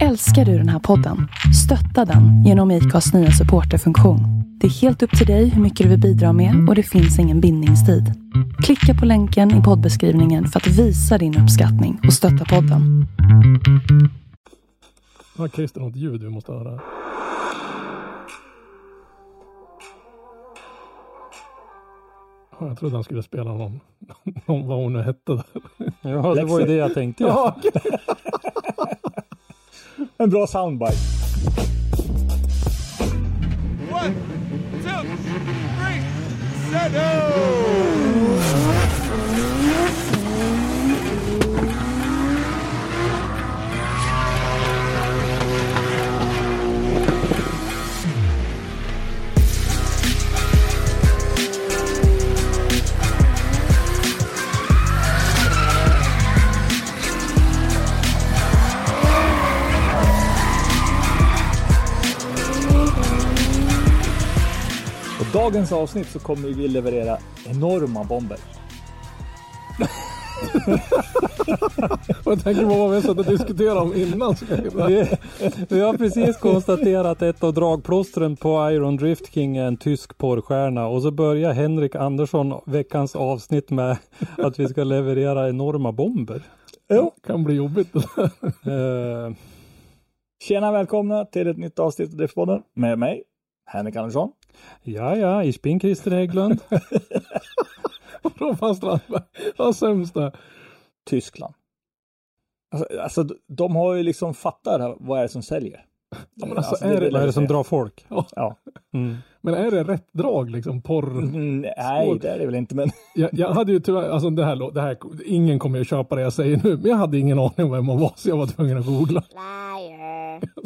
Älskar du den här podden? Stötta den genom IKAs nya supporterfunktion. Det är helt upp till dig hur mycket du vill bidra med och det finns ingen bindningstid. Klicka på länken i poddbeskrivningen för att visa din uppskattning och stötta podden. Ja, Christer, något ljud vi måste höra. Ja, jag trodde han skulle spela någon, någon vad hon nu hette där. Ja, det var ju det jag tänkte. Ja. En bra soundbite. One, two, three, set dagens avsnitt så kommer vi leverera enorma bomber. Jag tänker på vad vi har suttit och diskuterat om innan. Vi, vi har precis konstaterat ett av dragplåstren på Iron Drift King är en tysk porrstjärna och så börjar Henrik Andersson veckans avsnitt med att vi ska leverera enorma bomber. Jo. kan bli jobbigt. Eh, Tjena välkomna till ett nytt avsnitt av Driftpodden med mig, Henrik Andersson. Ja, ja, ich bin Christer Hägglund. Robban Strandberg. Vad sämst det är. Tyskland. Alltså, alltså de har ju liksom fattat vad är det som säljer. men alltså, är det- Vad är det som drar folk? Ja. Mm. Men är det rätt drag liksom? Porr? Mm, nej, det är det väl inte, men Jag, jag hade ju tyvärr, alltså det här, det här, ingen kommer ju köpa det jag säger nu, men jag hade ingen aning om vem man var så jag var tvungen att googla.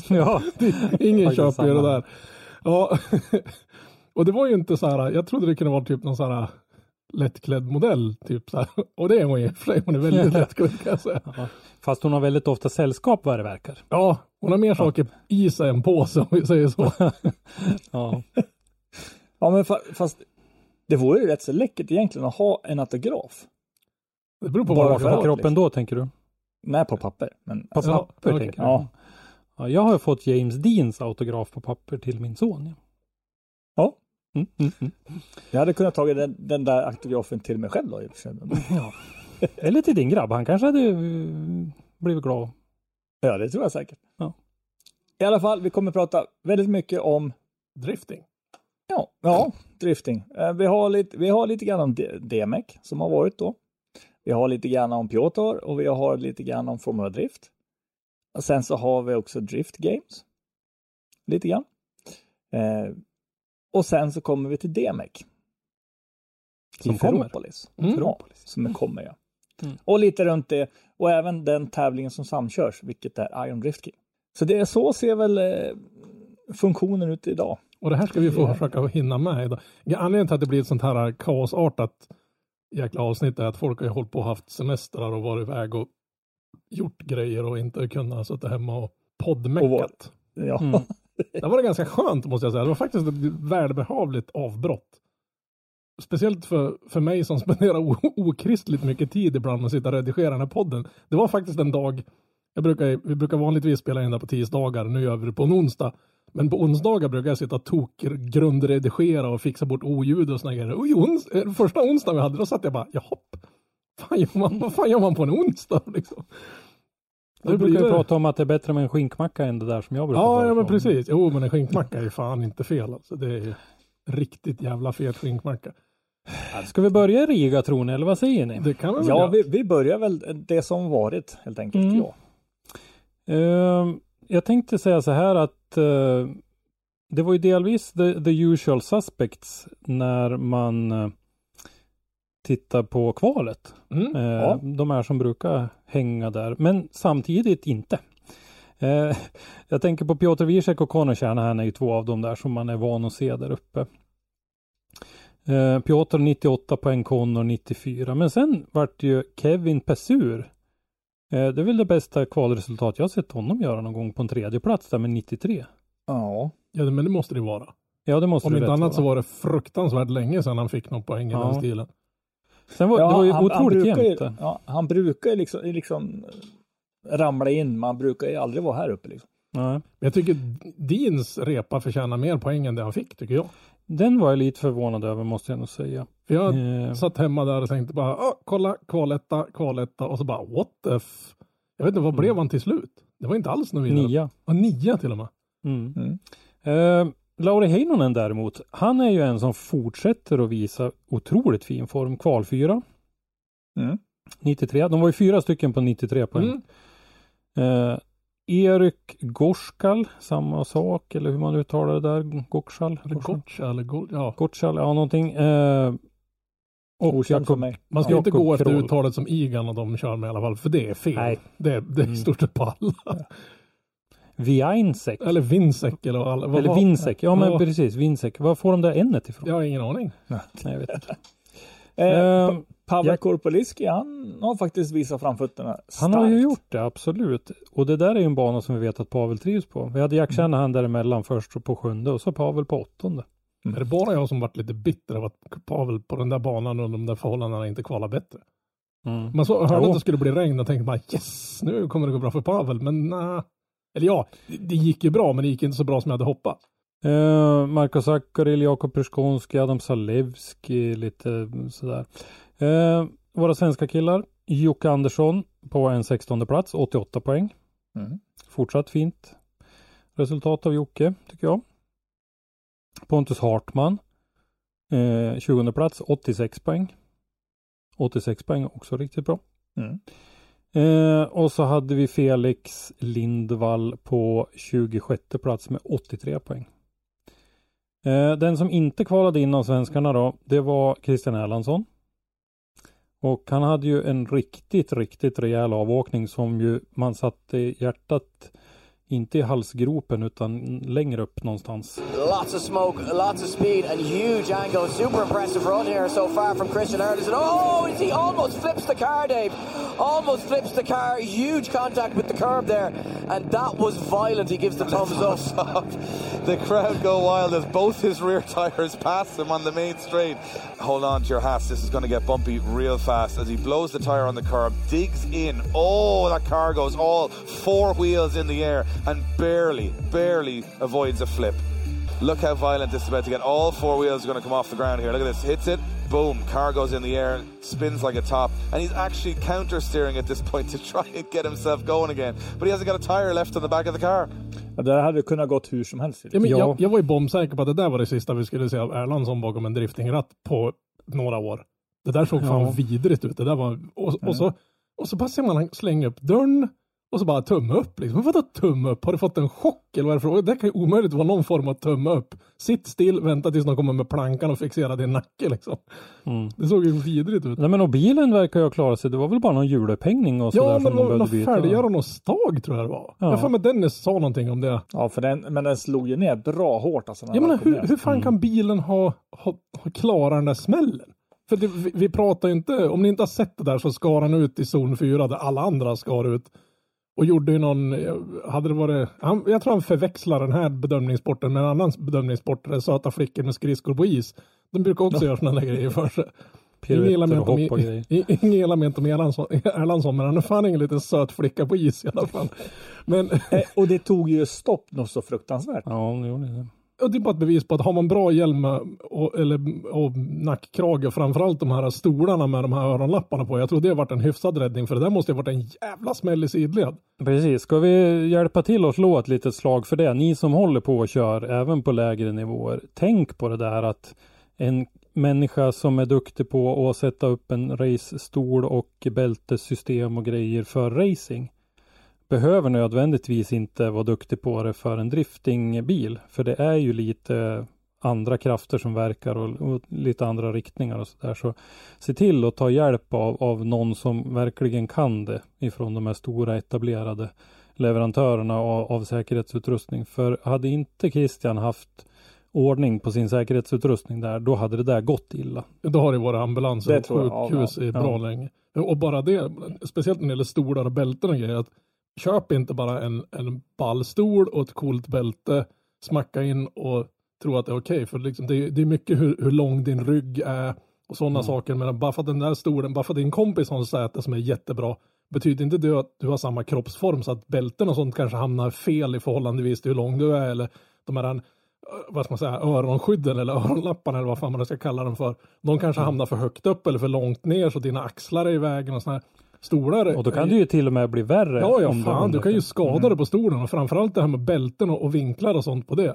Ja, Ingen köper ju det där. Ja, och det var ju inte så här, jag trodde det kunde vara typ någon så här lättklädd modell, typ så här. Och det är hon ju för hon är väldigt lättklädd kan jag säga. fast hon har väldigt ofta sällskap vad det verkar. Ja, hon har mer saker i sig än på sig om vi säger så. Ja, Ja, men fa- fast det vore ju rätt så läckert egentligen att ha en autograf. Det beror på Bara vad för det på kroppen då tänker du? Nej, på papper. Men På alltså, Ja, papper okej. tänker du? ja. Ja, jag har fått James Deans autograf på papper till min son. Ja. Mm, mm, mm. jag hade kunnat ta den, den där autografen till mig själv då. i. Ja. Eller till din grabb, han kanske hade eh, blivit glad. Ja, det tror jag säkert. Ja. I alla fall, vi kommer prata väldigt mycket om Drifting. Ja, ja drifting. Eh, Vi har lite, vi har lite grann om DMEC som har varit då. Vi har lite grann om Piotr och vi har lite grann om Formula Drift. Och sen så har vi också Drift Games. Lite grann. Eh, och sen så kommer vi till DMEC. Som. Ferropolis. Mm. Ferropolis, som kommer ja. Mm. Och lite runt det. Och även den tävlingen som samkörs, vilket är Iron Drift King. Så det är så ser väl eh, funktionen ut idag. Och det här ska vi få försöka hinna med idag. Anledningen till att det blir ett sånt här kaosartat jäkla avsnitt är att folk har ju hållit på och haft semestrar och varit iväg och gjort grejer och inte kunnat sitta hemma och Och poddmeckat. Ja. Mm. Det var det ganska skönt måste jag säga. Det var faktiskt ett välbehövligt avbrott. Speciellt för, för mig som spenderar okristligt mycket tid ibland med att sitta och redigera den här podden. Det var faktiskt en dag, jag brukar, vi brukar vanligtvis spela in det på tisdagar, nu gör vi det på en onsdag. Men på onsdagar brukar jag sitta och tokgrundredigera och fixa bort oljud och såna grejer. Och i ons, eh, första onsdagen vi hade, då satt jag bara, jaha, fan gör man, vad fan gör man på en onsdag liksom? Du brukar ju prata om att det är bättre med en skinkmacka än det där som jag brukar Ja, ja föreslå. men precis. Jo, men en skinkmacka är fan inte fel alltså. Det är riktigt jävla fet skinkmacka. Ska vi börja i Riga tror ni, eller vad säger ni? Det kan man väl Ja, vi, vi börjar väl det som varit helt enkelt. Mm. Ja. Ehm, jag tänkte säga så här att eh, det var ju delvis the, the usual suspects när man tittar på kvalet. Mm. Eh, Ja. De är som brukar hänga där, men samtidigt inte. Eh, jag tänker på Piotr Wiesek och Conor Shanahan är ju två av dem där som man är van att se där uppe. Eh, Piotr 98 poäng, Conor 94. Men sen vart ju Kevin Pesur. Eh, det är väl det bästa kvalresultat jag har sett honom göra någon gång på en tredje plats där med 93. ja. Ja, men det måste det vara. Ja, det måste Om det inte annat så vara. var det fruktansvärt länge sedan han fick någon poäng i Ja. den stilen. Sen var, det var ju han, han otroligt brukar jämnt. ju, ja, han brukar ju liksom, liksom ramla in. Man brukar ju aldrig vara här uppe liksom. Nej. Jag tycker Deans repa förtjänar mer poäng än det han fick, tycker jag. Den var jag lite förvånad över måste jag nog säga. För jag Eh, satt hemma där och tänkte bara, ah, kolla, kvaletta, kvaletta och så bara, what the f... Jag vet inte, vad blev han till slut? Det var inte alls någon vidare. Mm. nia. Ja, nia till och med. Mm. Mm. Eh, Lauri Heinonen däremot, han är ju en som fortsätter att visa otroligt fin form. Kvalfyra. Mm. 93. De var ju fyra stycken på 93 poäng. Mm. Eh, Erik Gorskal, samma sak, eller hur man uttalar det där. Gorskal? Gorskal? Ja. Gorskal, ja någonting. Eh, och Okänd för mig. Man ska Ja, inte gå efter Kroll. uttalet som Igan och de kör med i alla fall, för det är fel. Nej. Det, det är Mm. i stort sett på alla. Viainsek. Eller Vinsek eller vad Eller var- Vinsek, ja men Ja. precis, Vinsek. Var får de där n ifrån? Jag har ingen aning. Nej, jag vet inte. Eh, Eh, Pa- Pavel jag- Korpoliski, han har faktiskt visat framfötterna Han har ju starkt. gjort det, absolut. Och det där är ju en bana som vi vet att Pavel trivs på. Vi hade Jack Shanahan däremellan först på sjunde och så Pavel på åttonde. Är det bara jag som varit lite bitter av att Pavel på den där banan och de där förhållandena inte kvalar bättre? Mm. Man så, hörde Jo. att det skulle bli regn och tänkte bara yes, nu kommer det gå bra för Pavel, men nej. Eller ja, det, gick ju bra, men det gick inte så bra som jag hade hoppats. Eh, Marko Sakaril, Jakob Perskonski, Adam Salewski, lite sådär. Eh, våra svenska killar, Jocke Andersson på en 16 plats, 88 poäng. Mm. Fortsatt fint resultat av Jocke, tycker jag. Pontus Hartman, eh, 20 plats, 86 poäng. 86 poäng, också riktigt bra. Mm. Eh, och så hade vi Felix Lindvall på 26 plats med 83 poäng. Eh, den som inte kvalade in av svenskarna då, det var Christian Erlandsson. Och han hade ju en riktigt, riktigt rejäl avåkning som ju man satte hjärtat inte i halsgropen utan längre upp någonstans. Lots of smoke, lots of speed, and huge angle. Super impressive run here so far from Christian Erlandson. Oh, he almost flips the car, Dave. Almost flips the car. Huge contact with the curb there, and that was violent. He gives the thumbs up. the crowd go wild as both his rear tires pass him on the main straight. Hold on to your hats. This is going to get bumpy real fast as he blows the tire on the curb, digs in. Oh, that car goes all four wheels in the air and barely, barely avoids a flip. Look how violent this is about to get. All four wheels are going to come off the ground here. Look at this. Hits it. Boom. Car goes in the air, spins like a top. And he's actually counter steering at this point to try and get himself going again. But he hasn't got a tire left on the back of the car. Ja, Det hade kunnat gått hur som helst. Ja, men Ja. jag, jag var ju bombsäker på att det där var det sista vi skulle se av Erlandsson bakom en driftingratt på några år. Det där såg fan Ja. vidrigt ut. Det där var, och, och, så, och så bara ser man han slänga upp dörren och så bara tumme upp. Liksom. Men vadå tumme upp? Har du fått en chock eller vad är det för Det kan ju omöjligt vara någon form av tumme upp. Sitt still, vänta tills de kommer med plankan och fixerar din nacke liksom. Mm. Det såg ju vidrigt ut. Nej men och bilen verkar ju ha klarat sig. Det var väl bara någon hjulupphängning och sådär Ja, som men de behövde byta. fälgar och någon stag tror jag det var. Ja. Jag får med Dennis sa någonting om det. Ja, för den, men den slog ju ner bra hårt. Alltså, menar, kom hur, hur fan kan bilen ha, ha, ha klarat den där smällen? För det, vi, vi pratar ju inte, om ni inte har sett det där så skar han ut i zon 4 där alla andra skar ut. Och gjorde ju någon, eh, hade det varit, han, jag tror han förväxlar den här bedömningssporten med en annan bedömningssport, där söta flickor med skridskor på is. De brukar också göra sådana där grejer för sig. Och mig inte om- Erlandsson, men han är fan ingen liten söt flicka på is i alla fall. Men Eh, Och det tog ju stopp något så fruktansvärt. Ja, det gjorde det. Och det är bara ett bevis på att har man bra hjälm och, eller, och nackkrage och framförallt de här stolarna med de här öronlapparna på. Jag tror det har varit en hyfsad räddning för det där måste ha varit en jävla smäll i sidled. Precis, ska vi hjälpa till och slå ett litet slag för det? Ni som håller på och kör även på lägre nivåer. Tänk på det där att en människa som är duktig på att sätta upp en racestol och bältessystem och grejer för racing behöver nödvändigtvis inte vara duktig på det för en driftingbil. För det är ju lite andra krafter som verkar och, och lite andra riktningar och sådär. Så se till att ta hjälp av, av någon som verkligen kan det ifrån de här stora etablerade leverantörerna av, av säkerhetsutrustning. För hade inte Christian haft ordning på sin säkerhetsutrustning där, då hade det där gått illa. Då har det varit ambulanser och sjukhus ja, i bra ja. länge. Och bara det, speciellt när det gäller stolar och bälten och grejer. Att köp inte bara en, en ballstol och ett coolt bälte, smacka in och tro att det är okej. För liksom det, är- det är mycket hur, hur lång din rygg är och sådana saker. Men bara för att den där stolen, bara för att din kompis har en säte som är jättebra betyder inte det att du har samma kroppsform så att bälten och sånt kanske hamnar fel i förhållandevis till hur lång du är eller de här eh, vad ska man säga, öronskydden eller öronlapparna eller vad fan man ska kalla dem för. De kanske Mm. hamnar för högt upp eller för långt ner så dina axlar är i vägen och såna här stolar. Och då kan det ju till och med bli värre. Ja, ja, fan, du kan ju skada Mm. dig på stolen och framförallt det här med bälten och, och vinklar och sånt på det.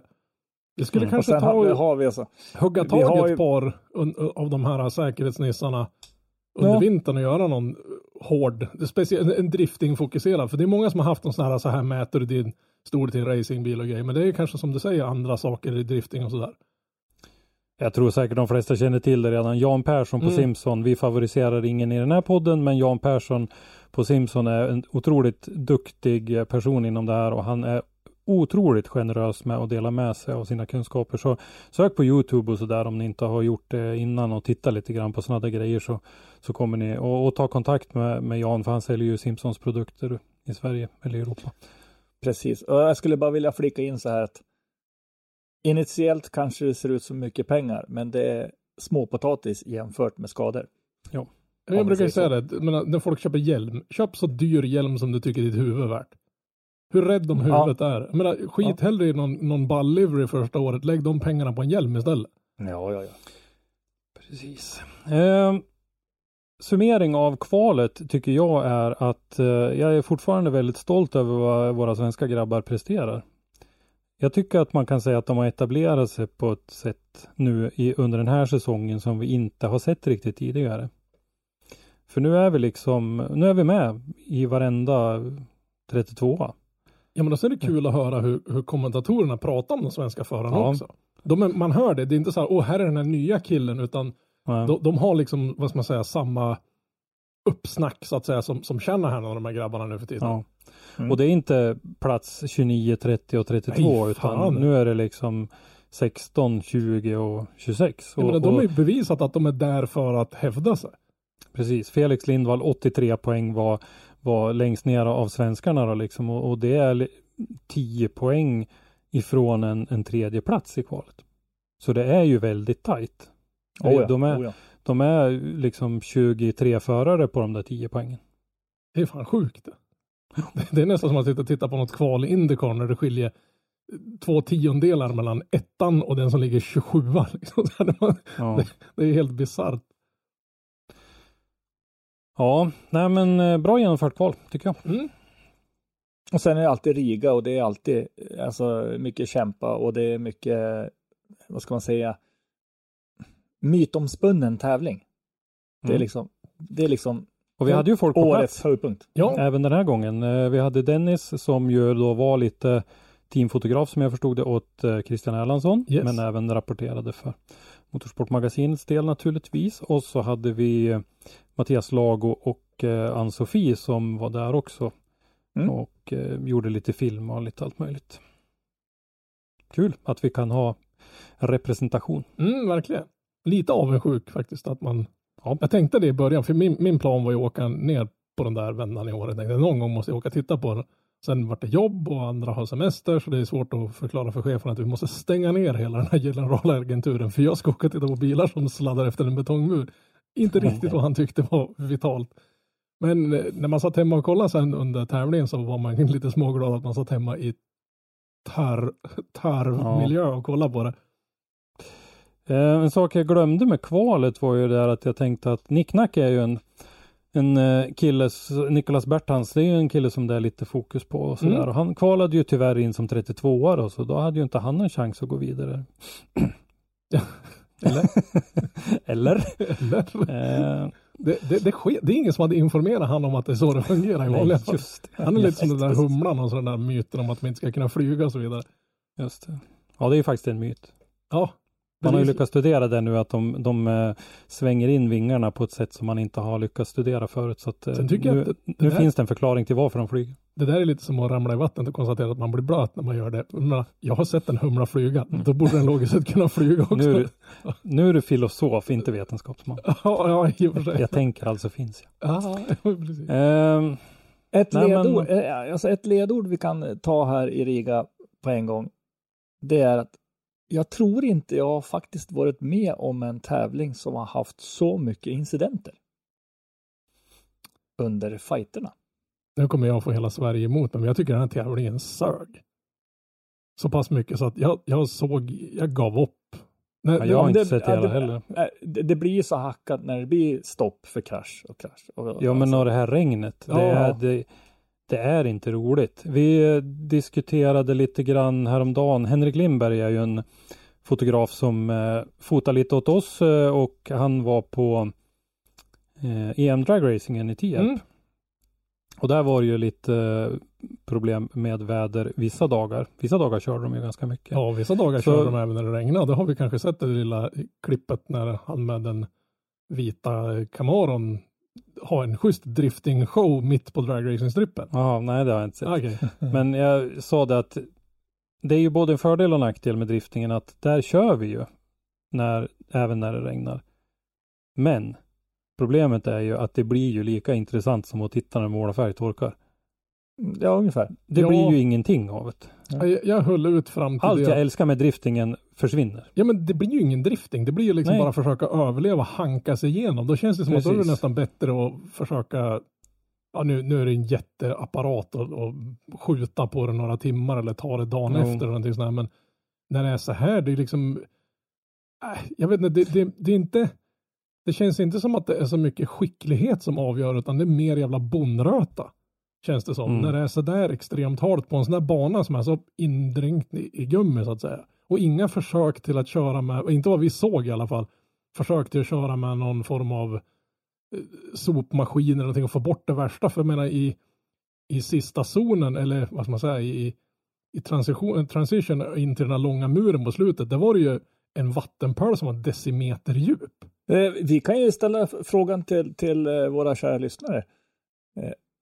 Det skulle Mm. Kanske ta har, vi- och har vi alltså, hugga vi tag i ju- ett par un, av de här säkerhetsnissarna under Ja. vintern och göra någon hård, speciellt en driftingfokuserad. För det är många som har haft någon sån här, så här mäter du din storlek till en racingbil och grejer. Men det är kanske som du säger andra saker i drifting och sådär. Jag tror säkert de flesta känner till det redan. Jan Persson på Mm. Simpson. Vi favoriserar ingen i den här podden, men Jan Persson på Simpson är en otroligt duktig person inom det här och han är otroligt generös med att dela med sig av sina kunskaper. Så sök på Youtube och sådär om ni inte har gjort det innan och titta lite grann på sådana där grejer så, så kommer ni och, och ta kontakt med, med Jan för han säljer ju Simpsons produkter i Sverige eller Europa. precis. Och jag skulle bara vilja flika in så här att initiellt kanske det ser ut som mycket pengar, men det är småpotatis jämfört med skador. Jag vi brukar säga det, men när folk köper hjälm, köp så dyr hjälm som du tycker ditt huvud är värt. Hur rädd om Ja. huvudet är. Jag menar, skit Ja. hellre i någon, någon ball-livery första året, lägg de pengarna på en hjälm istället. Ja, ja, ja. Precis. Eh, summering av kvalet tycker jag är att eh, jag är fortfarande väldigt stolt över vad våra svenska grabbar presterar. Jag tycker att man kan säga att de har etablerat sig på ett sätt nu i, under den här säsongen som vi inte har sett riktigt tidigare. För nu är vi liksom, nu är vi med i varenda 32 Ja men då är det kul att höra hur, hur kommentatorerna pratar om de svenska förarna Ja. också. De är, man hör det, det är inte så här, åh här är den här nya killen, utan Ja. de, de har liksom, vad ska man säga, samma uppsnack så att säga som, som känner här de här grabbarna nu för tiden. Ja. Mm. Och det är inte plats 29, 30 och 32 Nej, utan nu är det liksom 16, 20 och 26. Jag Och, menar, de har och, ju bevisat att de är där för att hävda sig. precis, Felix Lindvall 83 poäng var, var längst ner av svenskarna då liksom och, och det är li- 10 poäng ifrån en, en tredje plats i kvalet. Så det är ju väldigt tajt. Oh ja, de, är, oh ja. De är liksom 23 förare på de där 10 poängen. Det är fan sjukt. Det, det är nästan som att sitta och titta på något kval i Indycar när det skiljer två tiondelar mellan ettan och den som ligger 27 liksom. Ja. Det är helt bisarrt. ja, nej men eh, bra genomfört kval tycker jag. Mm. Och sen är det alltid Riga och det är alltid alltså, mycket kämpa och det är mycket, vad ska man säga, mytomspunnen tävling. Det är Mm. liksom, det är liksom Och vi hade ju folk på årets höjdpunkt. Ja, Även den här gången. Eh, Vi hade Dennis som ju då var lite teamfotograf som jag förstod det åt eh, Christian Erlandsson. Yes. Men även rapporterade för Motorsportmagasinets del naturligtvis. Och så hade vi eh, Mattias Lago och Ann-Sofie som var där också. Mm. Och gjorde lite film och lite allt möjligt. Kul att vi kan ha representation. mm, verkligen. Lite avundsjuk faktiskt att man Ja. Jag tänkte det i början, för min, min plan var ju att åka ner på den där vändan i år. Jag tänkte någon gång måste jag åka och titta på den. Sen vart det jobb och andra har semester så det är svårt att förklara för chefen att vi måste stänga ner hela den här generalagenturen för jag ska åka och titta på bilar som sladdar efter en betongmur. Inte riktigt vad han tyckte var vitalt. Men eh, när man satt hemma och kollade sen under tävlingen så var man lite småglad att man satt hemma i tar, tarvmiljö och kollade på det. Eh, en sak jag glömde med kvalet var ju där att jag tänkte att Nicknack är ju en, en eh, kille, Nicolas Berthans, det är ju en kille som det är lite fokus på och sådär. Mm. Och han kvalade ju tyvärr in som 32 år så då hade ju inte han en chans att gå vidare. Eller? Eller? Eller? Eh, Det, det, det, sker, det är ingen som hade informerat han om att det är så det fungerar i vanliga fall. Han är lite som den där humlan och sådana där myten om att man inte ska kunna flyga och så vidare. Just det. Ja, det är ju faktiskt en myt. Ja. Man har ju lyckats studera det nu att de, de eh, svänger in vingarna på ett sätt som man inte har lyckats studera förut. Så att, eh, nu, att det- det nu där- finns det en förklaring till varför de flyger. Det där är lite som att ramla i vattnet och konstatera att man blir blöt när man gör det. Jag har sett en humla flyga. Då borde den logiskt sett kunna flyga också. Nu, är du- nu är du filosof, inte vetenskapsman. Ja, ja, i och för sig. Jag tänker alltså finns jag. Ja, precis. Ehm, Ett, Nej, men- ledord, eh, alltså ett ledord vi kan ta här i Riga på en gång. Det är att jag tror inte jag har faktiskt varit med om en tävling som har haft så mycket incidenter. Under fighterna. nu kommer jag få hela Sverige emot mig, men jag tycker den här tävlingen sög. Så pass mycket så att jag, jag såg, jag gav upp. När, Ja, jag har inte det- sett ja, hela det- heller. Nej, Det, det blir ju så hackat när det blir stopp för krasch och krasch. Och, Ja, men alltså, och det här regnet, det, Ja. är, det, det är inte roligt. Vi diskuterade lite grann häromdagen. Henrik Lindberg är ju en fotograf som eh, fotar lite åt oss eh, och han var på eh, EM dragracingen i Tierp. Mm. Och där var det ju lite problem med väder vissa dagar. Vissa dagar körde de ju ganska mycket. Ja, vissa dagar Så- körde de även när det regnade. Det har vi kanske sett det lilla klippet när han med den vita Camaron har en schysst drifting-show mitt på dragracing-strippen. Jaha, nej det har jag inte sett. Okej. Men jag sa det att det är ju både en fördel och nackdel med driftingen att där kör vi ju när, även när det regnar. Men problemet är ju att det blir ju lika intressant som att titta när målarfärg torkar. Ja, ungefär. Det Ja. blir ju ingenting av det. Jag, jag höll ut fram till Allt det. jag älskar med driftingen försvinner. Ja men det blir ju ingen drifting. Det blir ju liksom Nej. bara försöka överleva, hanka sig igenom. Då känns det som att då är det Precis. nästan bättre att försöka Ja nu, nu är det en jätteapparat och, och skjuta på det några timmar eller ta det dagen Jo. efter eller någonting sånt här. Men när det är så här, det är liksom äh, Jag vet inte, det, det, det är inte Det känns inte som att det är så mycket skicklighet som avgör utan det är mer jävla bonröta. Känns det som. Mm. När det är så där extremt halt på en sån där bana som är så indränkt i, i gummi så att säga. Och inga försök till att köra med, inte vad vi såg i alla fall, försök till att köra med någon form av eh, sopmaskin eller någonting och få bort det värsta. För jag menar i, i sista zonen eller vad ska man säga i, i transition, transition in till den här långa muren på slutet. Det var det ju en vattenpöl som var decimeter djup. Eh, Vi kan ju ställa frågan till, till eh, våra kära lyssnare.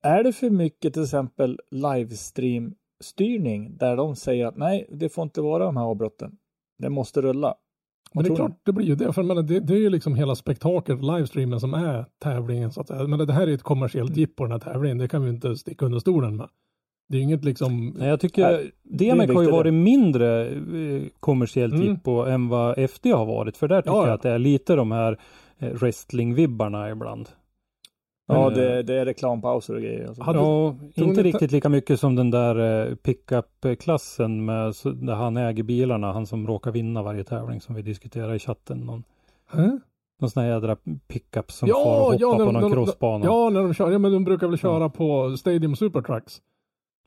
Är det för mycket till exempel livestream-styrning där de säger att nej, det får inte vara de här avbrotten. Det måste rulla. Men det är klart det blir ju det. För menar, det, det är ju liksom hela spektaklet, livestreamen som är tävlingen. Så att säga. Men det här är ett kommersiellt jippo den här tävlingen. Det kan vi inte sticka under stolen med. Det är inget liksom. Nej, jag tycker DMEC har ju varit mindre eh, kommersiellt Mm. jippo än vad FD har varit. För där tycker Ja, ja. jag att det är lite de här eh, wrestling-vibbarna ibland. Ja, Men, det, det är reklampauser och grejer. Alltså. Hade- Ja, inte riktigt lika mycket som den där eh, pickup-klassen med där han äger bilarna, han som råkar vinna varje tävling som vi diskuterar i chatten. Någon, Hä? någon sån här jädra pickup som Ja, far och ja, hoppar på någon när- crossbana. Ja, när de kör. Ja, men de brukar väl köra på Stadium Supertrucks.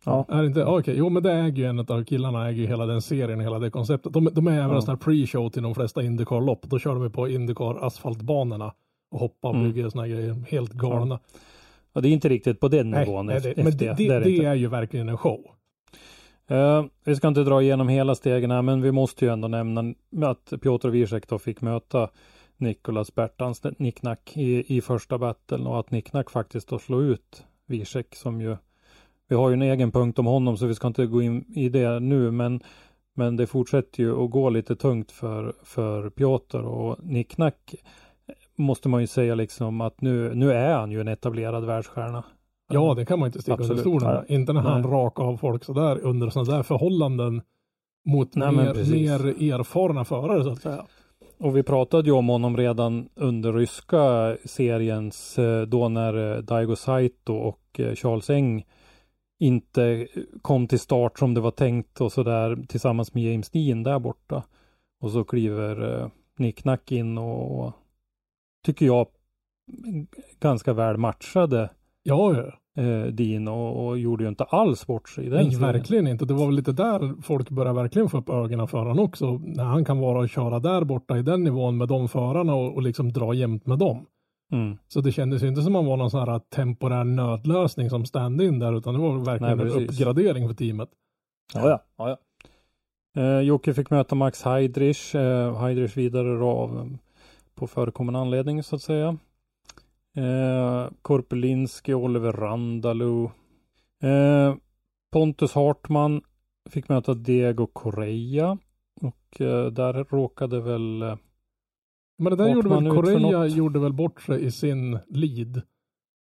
Ja. Är inte? Okej, jo men det äger ju en av killarna äger ju hela den serien, hela det konceptet. De, de är även Ja. en sån här pre-show till de flesta Indycar-lopp. Då kör de på Indycar asfaltbanorna och hoppar och Mm. bygger såna här grejer. Helt galna. Ja, det är inte riktigt på den Nej, nivån. nej, det, efter men det, det, är det, är ju verkligen en show. Eh, vi ska inte dra igenom hela stegen här, men vi måste ju ändå nämna att Piotr Wiesek då fick möta Nikolas Bertans nicknack i, i första battlen och att nicknack faktiskt då slog ut Wiesek som ju vi har ju en egen punkt om honom så vi ska inte gå in i det nu men men det fortsätter ju att gå lite tungt för, för Piotr och nicknack måste man ju säga liksom att nu, nu är han ju en etablerad världsstjärna. Ja, det kan man inte sticka under Absolut. stolen med. Nej. Inte när han Nej. rakar av folk sådär under sådana där förhållanden mot Nej, mer, mer erfarna förare så att säga. Och vi pratade ju om honom redan under ryska seriens eh, då när eh, Daigo Saito och eh, Charles Eng inte kom till start som det var tänkt och sådär tillsammans med James Dean där borta. Och så kliver Nick Nack in och tycker jag ganska väl matchade Ja, ja. eh, Dean och, och gjorde ju inte alls bort sig i den Nej, verkligen inte. Det var väl lite där folk började verkligen få upp ögonen för honom också. När han kan vara och köra där borta i den nivån med de förarna och, och liksom dra jämnt med dem. Mm. Så det kändes ju inte som att han var någon sån här temporär nödlösning som stand-in där, utan det var verkligen Nej, en uppgradering för teamet. Ja, ja. ja, ja. Eh, Jocke fick möta Max Heidrich. Eh, Heidrich vidare då av, på förekommande anledning så att säga. Eh, Korpelinski, Oliver Randalu. Eh, Pontus Hartman fick möta Diego Correia. Och eh, där råkade väl eh, Men det där Vart gjorde väl något? gjorde väl bort sig i sin lead.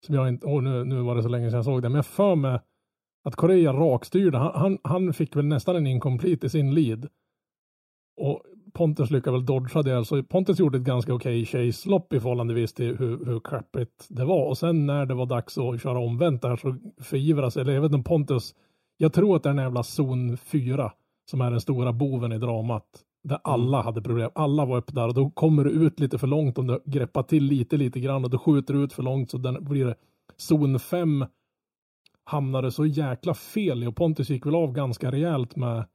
Som jag inte, åh nu, nu var det så länge sedan jag såg det, men jag för mig att Korea rakstyrde. Han, han, han fick väl nästan en incomplete i sin lead. Och Pontus lyckades väl dodga det. Så Pontus gjorde ett ganska okej okay chase-lopp i förhållandevis till hur, hur crappigt det var. Och sen när det var dags att köra omvänt där så förivras, eller jag vet inte Pontus, jag tror att det är den jävla zon 4 som är den stora boven i dramat. Där alla hade problem. Alla var uppe där och då kommer du ut lite för långt om du greppar till lite, lite grann och då skjuter du ut för långt så den blir det zon 5 hamnade så jäkla fel i och Pontus gick väl av ganska rejält med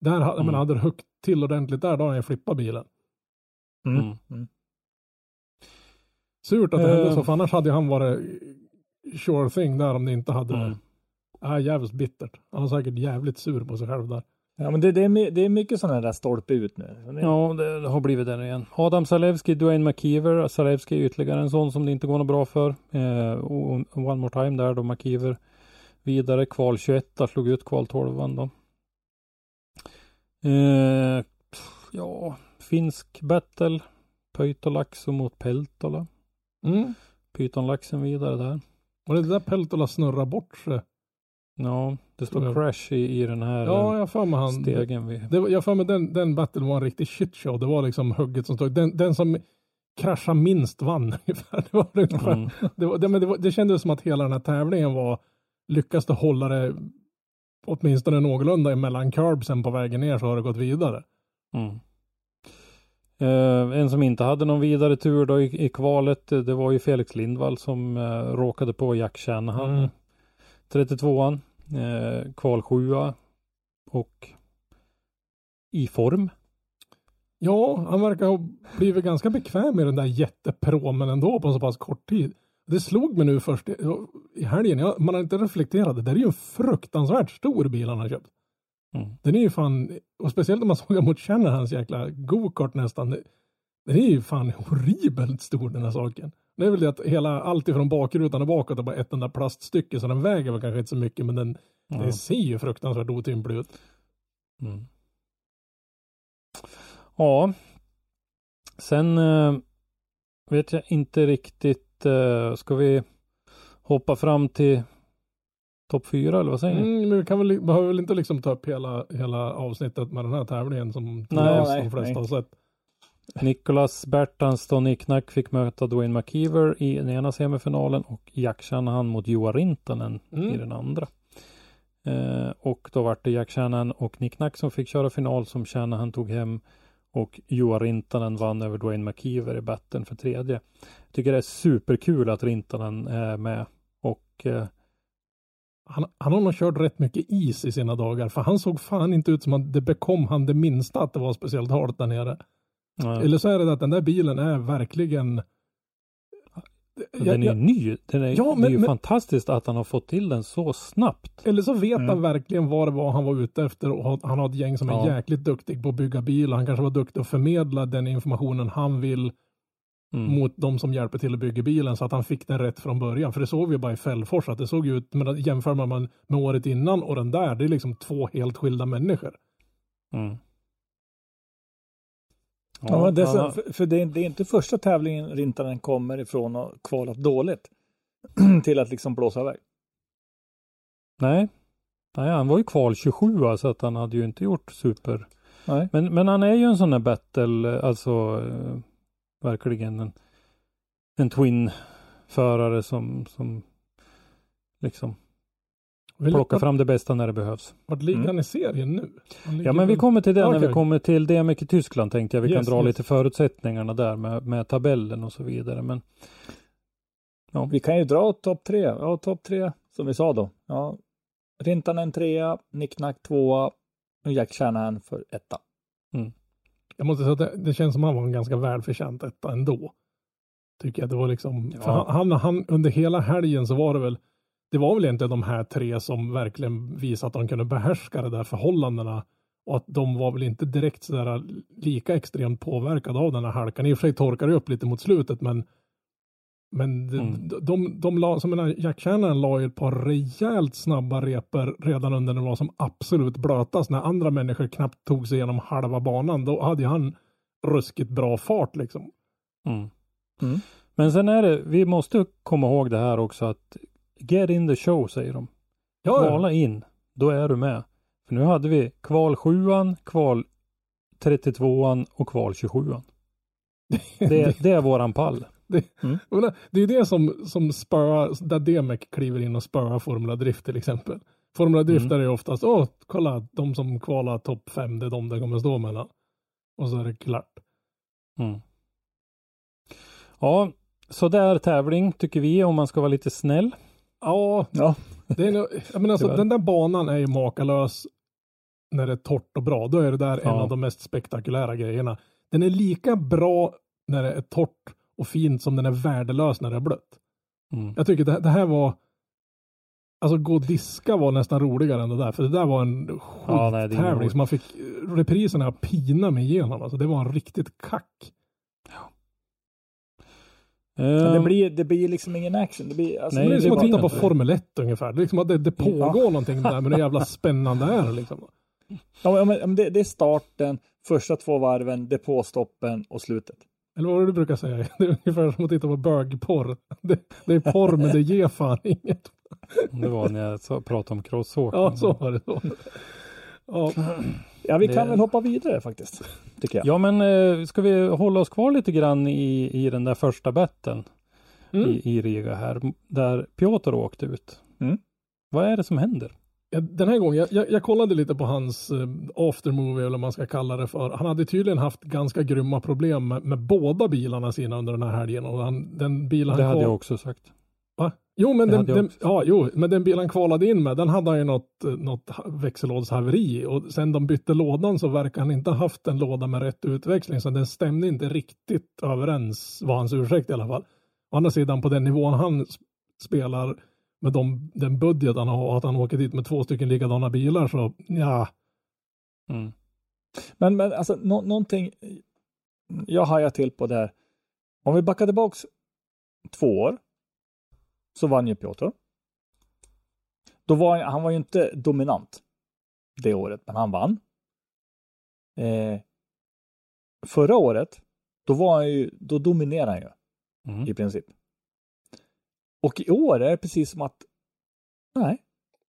där mm. men hade högt till ordentligt där, då hade jag flippat bilen. Mm. Mm. mm. Surt att det uh, hände så, för annars hade han varit sure thing där om det inte hade mm. Äh, jävligt bittert. Han var säkert jävligt sur på sig själv där. Ja, men det, det, är, det är mycket sådana där stolpe ut nu. Ja, det har blivit det igen. Adam Zalewski, Dwayne McKeever. Zalewski är ytterligare en sån som det inte går något bra för. Eh, one more time där då McKeever vidare. Kval 21 slog ut kval 12 då. Eh, ja, finsk battle. Pöytolaxo mot Peltola. Mm. Pythonlaxen vidare där. Och det där Peltola snurrar bort sig. Ja, det står jag. crash i, i den här ja, jag för mig han, stegen. Vi... Det, jag för mig den, den battle var en riktig shitshow. Det var liksom hugget som stod. Den, den som kraschade minst vann ungefär. Det, var ungefär mm. det, var, det, men det, var, det kändes som att hela den här tävlingen var lyckas du hålla det åtminstone någorlunda mellan curbsen på vägen ner så har det gått vidare. Mm. Eh, en som inte hade någon vidare tur då i, i kvalet, eh, det var ju Felix Lindvall som eh, råkade på Jack Shanahan. Mm. 32an, eh, kval 7 och i form. Ja, han verkar ha blivit ganska bekväm med den där jättepromen ändå på så pass kort tid. Det slog mig nu först i helgen, jag, man har inte reflekterat, det där är ju en fruktansvärt stor bil han har köpt. Mm. Den är ju fan, och speciellt om man såg mot känner hans jäkla go-kart nästan. Den är ju fan horribelt stor den här saken. Det är väl det att hela, allt ifrån bakrutan och bakåt är bara ett enda plaststycke så den väger väl kanske inte så mycket men den, mm. den ser ju fruktansvärt otymplig ut. Mm. Ja. Sen äh, vet jag inte riktigt, äh, ska vi hoppa fram till topp fyra eller vad säger ni? Mm, men vi kan väl, behöver väl inte liksom ta upp hela, hela avsnittet med den här tävlingen som nej, nej, de flesta nej. har sett. Nicholas Bertans och Nick Nack fick möta Dwayne McKeever i den ena semifinalen och Jack Shanahan mot Joa Rintanen mm. i den andra. Eh, och då var det Jack Shanahan och Nick Nack som fick köra final som Shanahan tog hem och Joa Rintanen vann över Dwayne McKeever i batten för tredje. Jag tycker det är superkul att Rintanen är med och eh, han, han har nog kört rätt mycket is i sina dagar, för han såg fan inte ut som att det bekom han det minsta att det var speciellt halt där nere. Ja. Eller så är det att den där bilen är verkligen den är jag, ny. Den är, ja, men, det är ju men, fantastiskt att han har fått till den så snabbt. Eller så vet mm. han verkligen vad det var han var ute efter och han har ett gäng som ja. är jäkligt duktig på att bygga bilar. Han kanske var duktig att förmedla den informationen han vill mm. mot de som hjälper till att bygga bilen så att han fick den rätt från början. För det såg vi bara i Fällfors att det såg ut, men jämför man med året innan och den där, det är liksom två helt skilda människor. Mm. Ja, det så, för, för det, är, det, är, inte första tävlingen Rintanen kommer ifrån och kvalat dåligt till att liksom blåsa iväg. Nej. Nej, han var ju kval 27 så att han hade ju inte gjort super. Nej. Men, men han är ju en sån där battle, alltså eh, verkligen en, en twin-förare som, som liksom Plocka fram det bästa när det behövs. Vart ligger mm. han i serien nu? Ja men vi kommer till det okay. när vi kommer till DMX i Tyskland tänkte jag. Vi yes, kan dra yes. lite förutsättningarna där med, med tabellen och så vidare. Men, ja. Vi kan ju dra topp tre. Ja, topp tre som vi sa då. Ja. Rintanen trea, Nicknack tvåa och Jack Shanahan för etta. Mm. Jag måste säga att det, det, känns som han var en ganska välförtjänt etta ändå. Tycker jag det var liksom. Ja. Han, han, under hela helgen så var det väl det var väl inte de här tre som verkligen visade att de kunde behärska de där förhållandena och att de var väl inte direkt sådär lika extremt påverkade av den här halkan. I och för sig torkade det upp lite mot slutet men men mm. de, de, de la, som menar, Jack Shannon la ju ett par rejält snabba repor redan under när det var som absolut blötast. När andra människor knappt tog sig igenom halva banan. Då hade han ruskigt bra fart liksom. Mm. Mm. Men sen är det, vi måste komma ihåg det här också att Get in the show säger de. Kvala in, då är du med. För nu hade vi kval sjuan, kval 32an och kval 27an. Det, det är våran pall. Jag menar, Det är det som, som spöar, där Demek kliver in och spöar Formula Drift till exempel. Formula Drift är ju oftast, åh, kolla, de som kvalar topp fem, det är de det kommer stå mellan. Och så är det klart. Mm. Ja, så där tävling tycker vi om man ska vara lite snäll. Ja, Ja, det är, nog- jag menar, alltså, den där banan är ju makalös när det är torrt och bra. Då är det där en Ja. av de mest spektakulära grejerna. Den är lika bra när det är torrt och fint som den är värdelös när det är blött. Mm. Jag tycker det, det här var Alltså gå och diska var nästan roligare än det där. För det där var en Ja, nej, det är tävling roligt. som man fick repriserna pina mig igenom. Alltså det var en riktigt kack. Men det Ehm, blir, det blir liksom ingen action. Det blir, alltså, Nej, det är det som att titta på. Formel 1 ungefär. Det är liksom att det, det pågår Ja. någonting där men hur jävla spännande är det liksom. Ja, men, det, det är starten, första två varven, depåstoppen och slutet. Eller vad du brukar säga? Det är ungefär som att titta på bögporr. Det, det är porr men det ger fan inget. det var när jag pratade om crosswalk. Ja, så var det så. Ja, Ja, vi Det- kan väl hoppa vidare faktiskt. Tycker jag. Ja, men eh, ska vi hålla oss kvar lite grann i, i den där första betten Mm. i, i Riga här, där Piotr åkte ut. Mm. Vad är det som händer? Den här gången, jag, jag, jag kollade lite på hans eh, aftermovie eller vad man ska kalla det för. Han hade tydligen haft ganska grymma problem med, med båda bilarna sina under den här helgen. Och han, den bilen Det han hade kval- jag också sagt. Jo, men den, den, ja, jo, men den bilen kvalade in med, den hade han ju något, något ha- växellådshaveri. Och sen de bytte lådan så verkar han inte ha haft en låda med rätt utväxling. Så den stämde inte riktigt överens, var hans ursäkt i alla fall. Å andra sidan på den nivån han spelar med de, den budget han har och att han åker dit med två stycken likadana bilar så ja. Mm. Men, men alltså nå, någonting jag hajar till på där. Om vi backar tillbaks två år så vann ju Piotr. Då var han var ju inte dominant det året, men han vann. Eh, förra året, då var han ju, då dominerade han ju Mm. i princip. Och i år är det precis som att nej,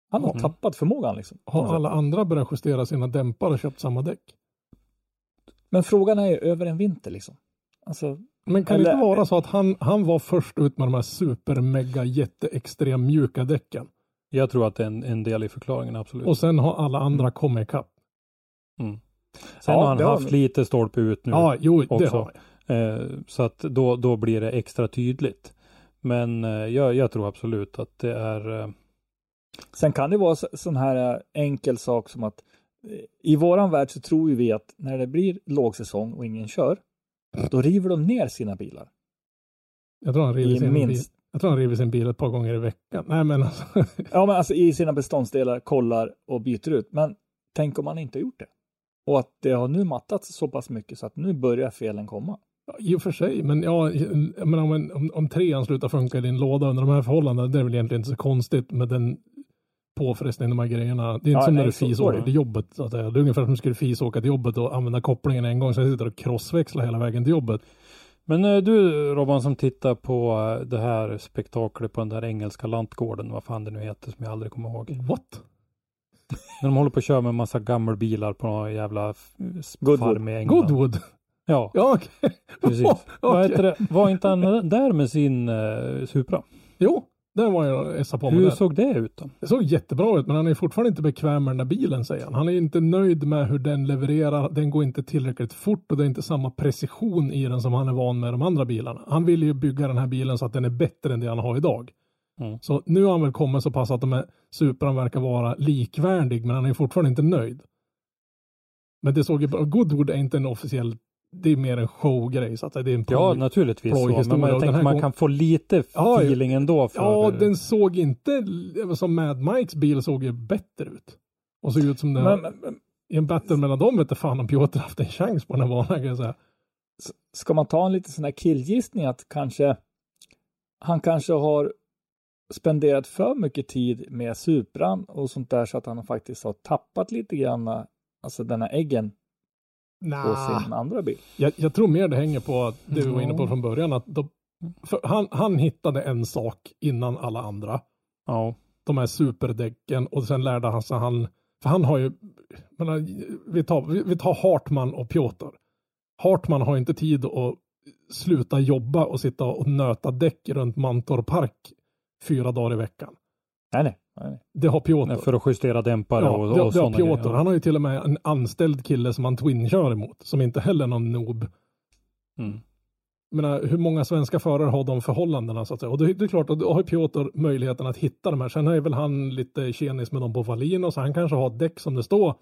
han har Mm. tappat förmågan liksom. Har alla andra börjat justera sina dämpare och köpt samma däck? Men frågan är ju över en vinter liksom. Alltså, Men kan det Eller- inte vara så att han, han var först ut med de här super mega jätte extrem mjuka däcken? Jag tror att det är en, en del i förklaringen, absolut. Och sen har alla andra kommit ikapp. Sen Ja, har han det har haft han. lite stolpe ut nu. Ja, jo, det också. har. Eh, så att då, då blir det extra tydligt. Men eh, jag, jag tror absolut att det är eh, Sen kan det vara så, sån här eh, enkel sak som att eh, i våran värld så tror ju vi att när det blir lågsäsong och ingen kör, då river de ner sina bilar. Jag tror han river sin bil. minst. Jag tror han river sin bil ett par gånger i veckan. Nej men alltså. Ja, men alltså i sina beståndsdelar, kollar och byter ut. Men tänk om man inte har gjort det. Och att det har nu mattats så pass mycket så att nu börjar felen komma. Ja, I och för sig, men ja, menar, om, en, om, om trean slutar funka i din låda under de här förhållandena, det är väl egentligen inte så konstigt med den påfrestningen, de här grejerna. Det är inte Ja, som när du så- fis så är åker det. till jobbet. Så att säga. Det är ungefär som du skulle fis åka till jobbet och använda kopplingen en gång, sen sitter du och crossväxlar hela vägen till jobbet. Men eh, du Robban som tittar på eh, det här spektaklet på den där engelska lantgården, vad fan det nu heter som jag aldrig kommer ihåg. What? När de håller på att köra med en massa gammelbilar på någon jävla Goodwood. farm i England. Goodwood? Ja, Ja, okej. precis. Oh, Vad heter det? Var inte han där med sin uh, Supra? Jo, där var jag essa på med Hur såg det ut då? Det såg jättebra ut, men han är fortfarande inte bekväm med den där bilen, säger han. Han är inte nöjd med hur den levererar. Den går inte tillräckligt fort och det är inte samma precision i den som han är van med de andra bilarna. Han vill ju bygga den här bilen så att den är bättre än det han har idag. Mm. Så nu har han väl kommit så pass att de här Supran verkar vara likvärdig, men han är fortfarande inte nöjd. Men det såg ju bra Goodwood är inte en officiell, det är mer en showgrej, så att det är en Ja, naturligtvis så. Men den tänker man gång- kan få lite Ja, feeling ändå för... Ja, den såg inte som Mad Mikes bil såg ju bättre ut. Och såg ut som det Men, men, i en battle mellan dem vet fan om Piotr haft en chans på den här banan kan jag säga. ska man ta en lite sån här killgissning att kanske han kanske har spenderat för mycket tid med Supran och sånt där så att han faktiskt har tappat lite grann, alltså den här äggen på Nah. sin andra bil. Jag, jag tror mer det hänger på att det vi var inne på från början att de, han, han hittade en sak innan alla andra. Ja, De här superdäcken och sen lärde han sig han För han har ju, menar, vi, tar, vi, vi tar Hartman och Piotr. Hartman har inte tid att sluta jobba och sitta och nöta däck runt Mantorp Park fyra dagar i veckan. Nej, nej. Det har Piotr. För att justera dämpare Ja, och, det, och det har sådana Piotr. grejer. Han har ju till och med en anställd kille som han twin-kör emot. Som inte heller är någon noob. Mm. Menar, hur många svenska förare har de förhållandena så att säga? Och det, det är klart, att då har Piotr möjligheten att hitta de här. Sen är väl han lite tjenis med dem på Wallin och så han kanske har ett däck som det står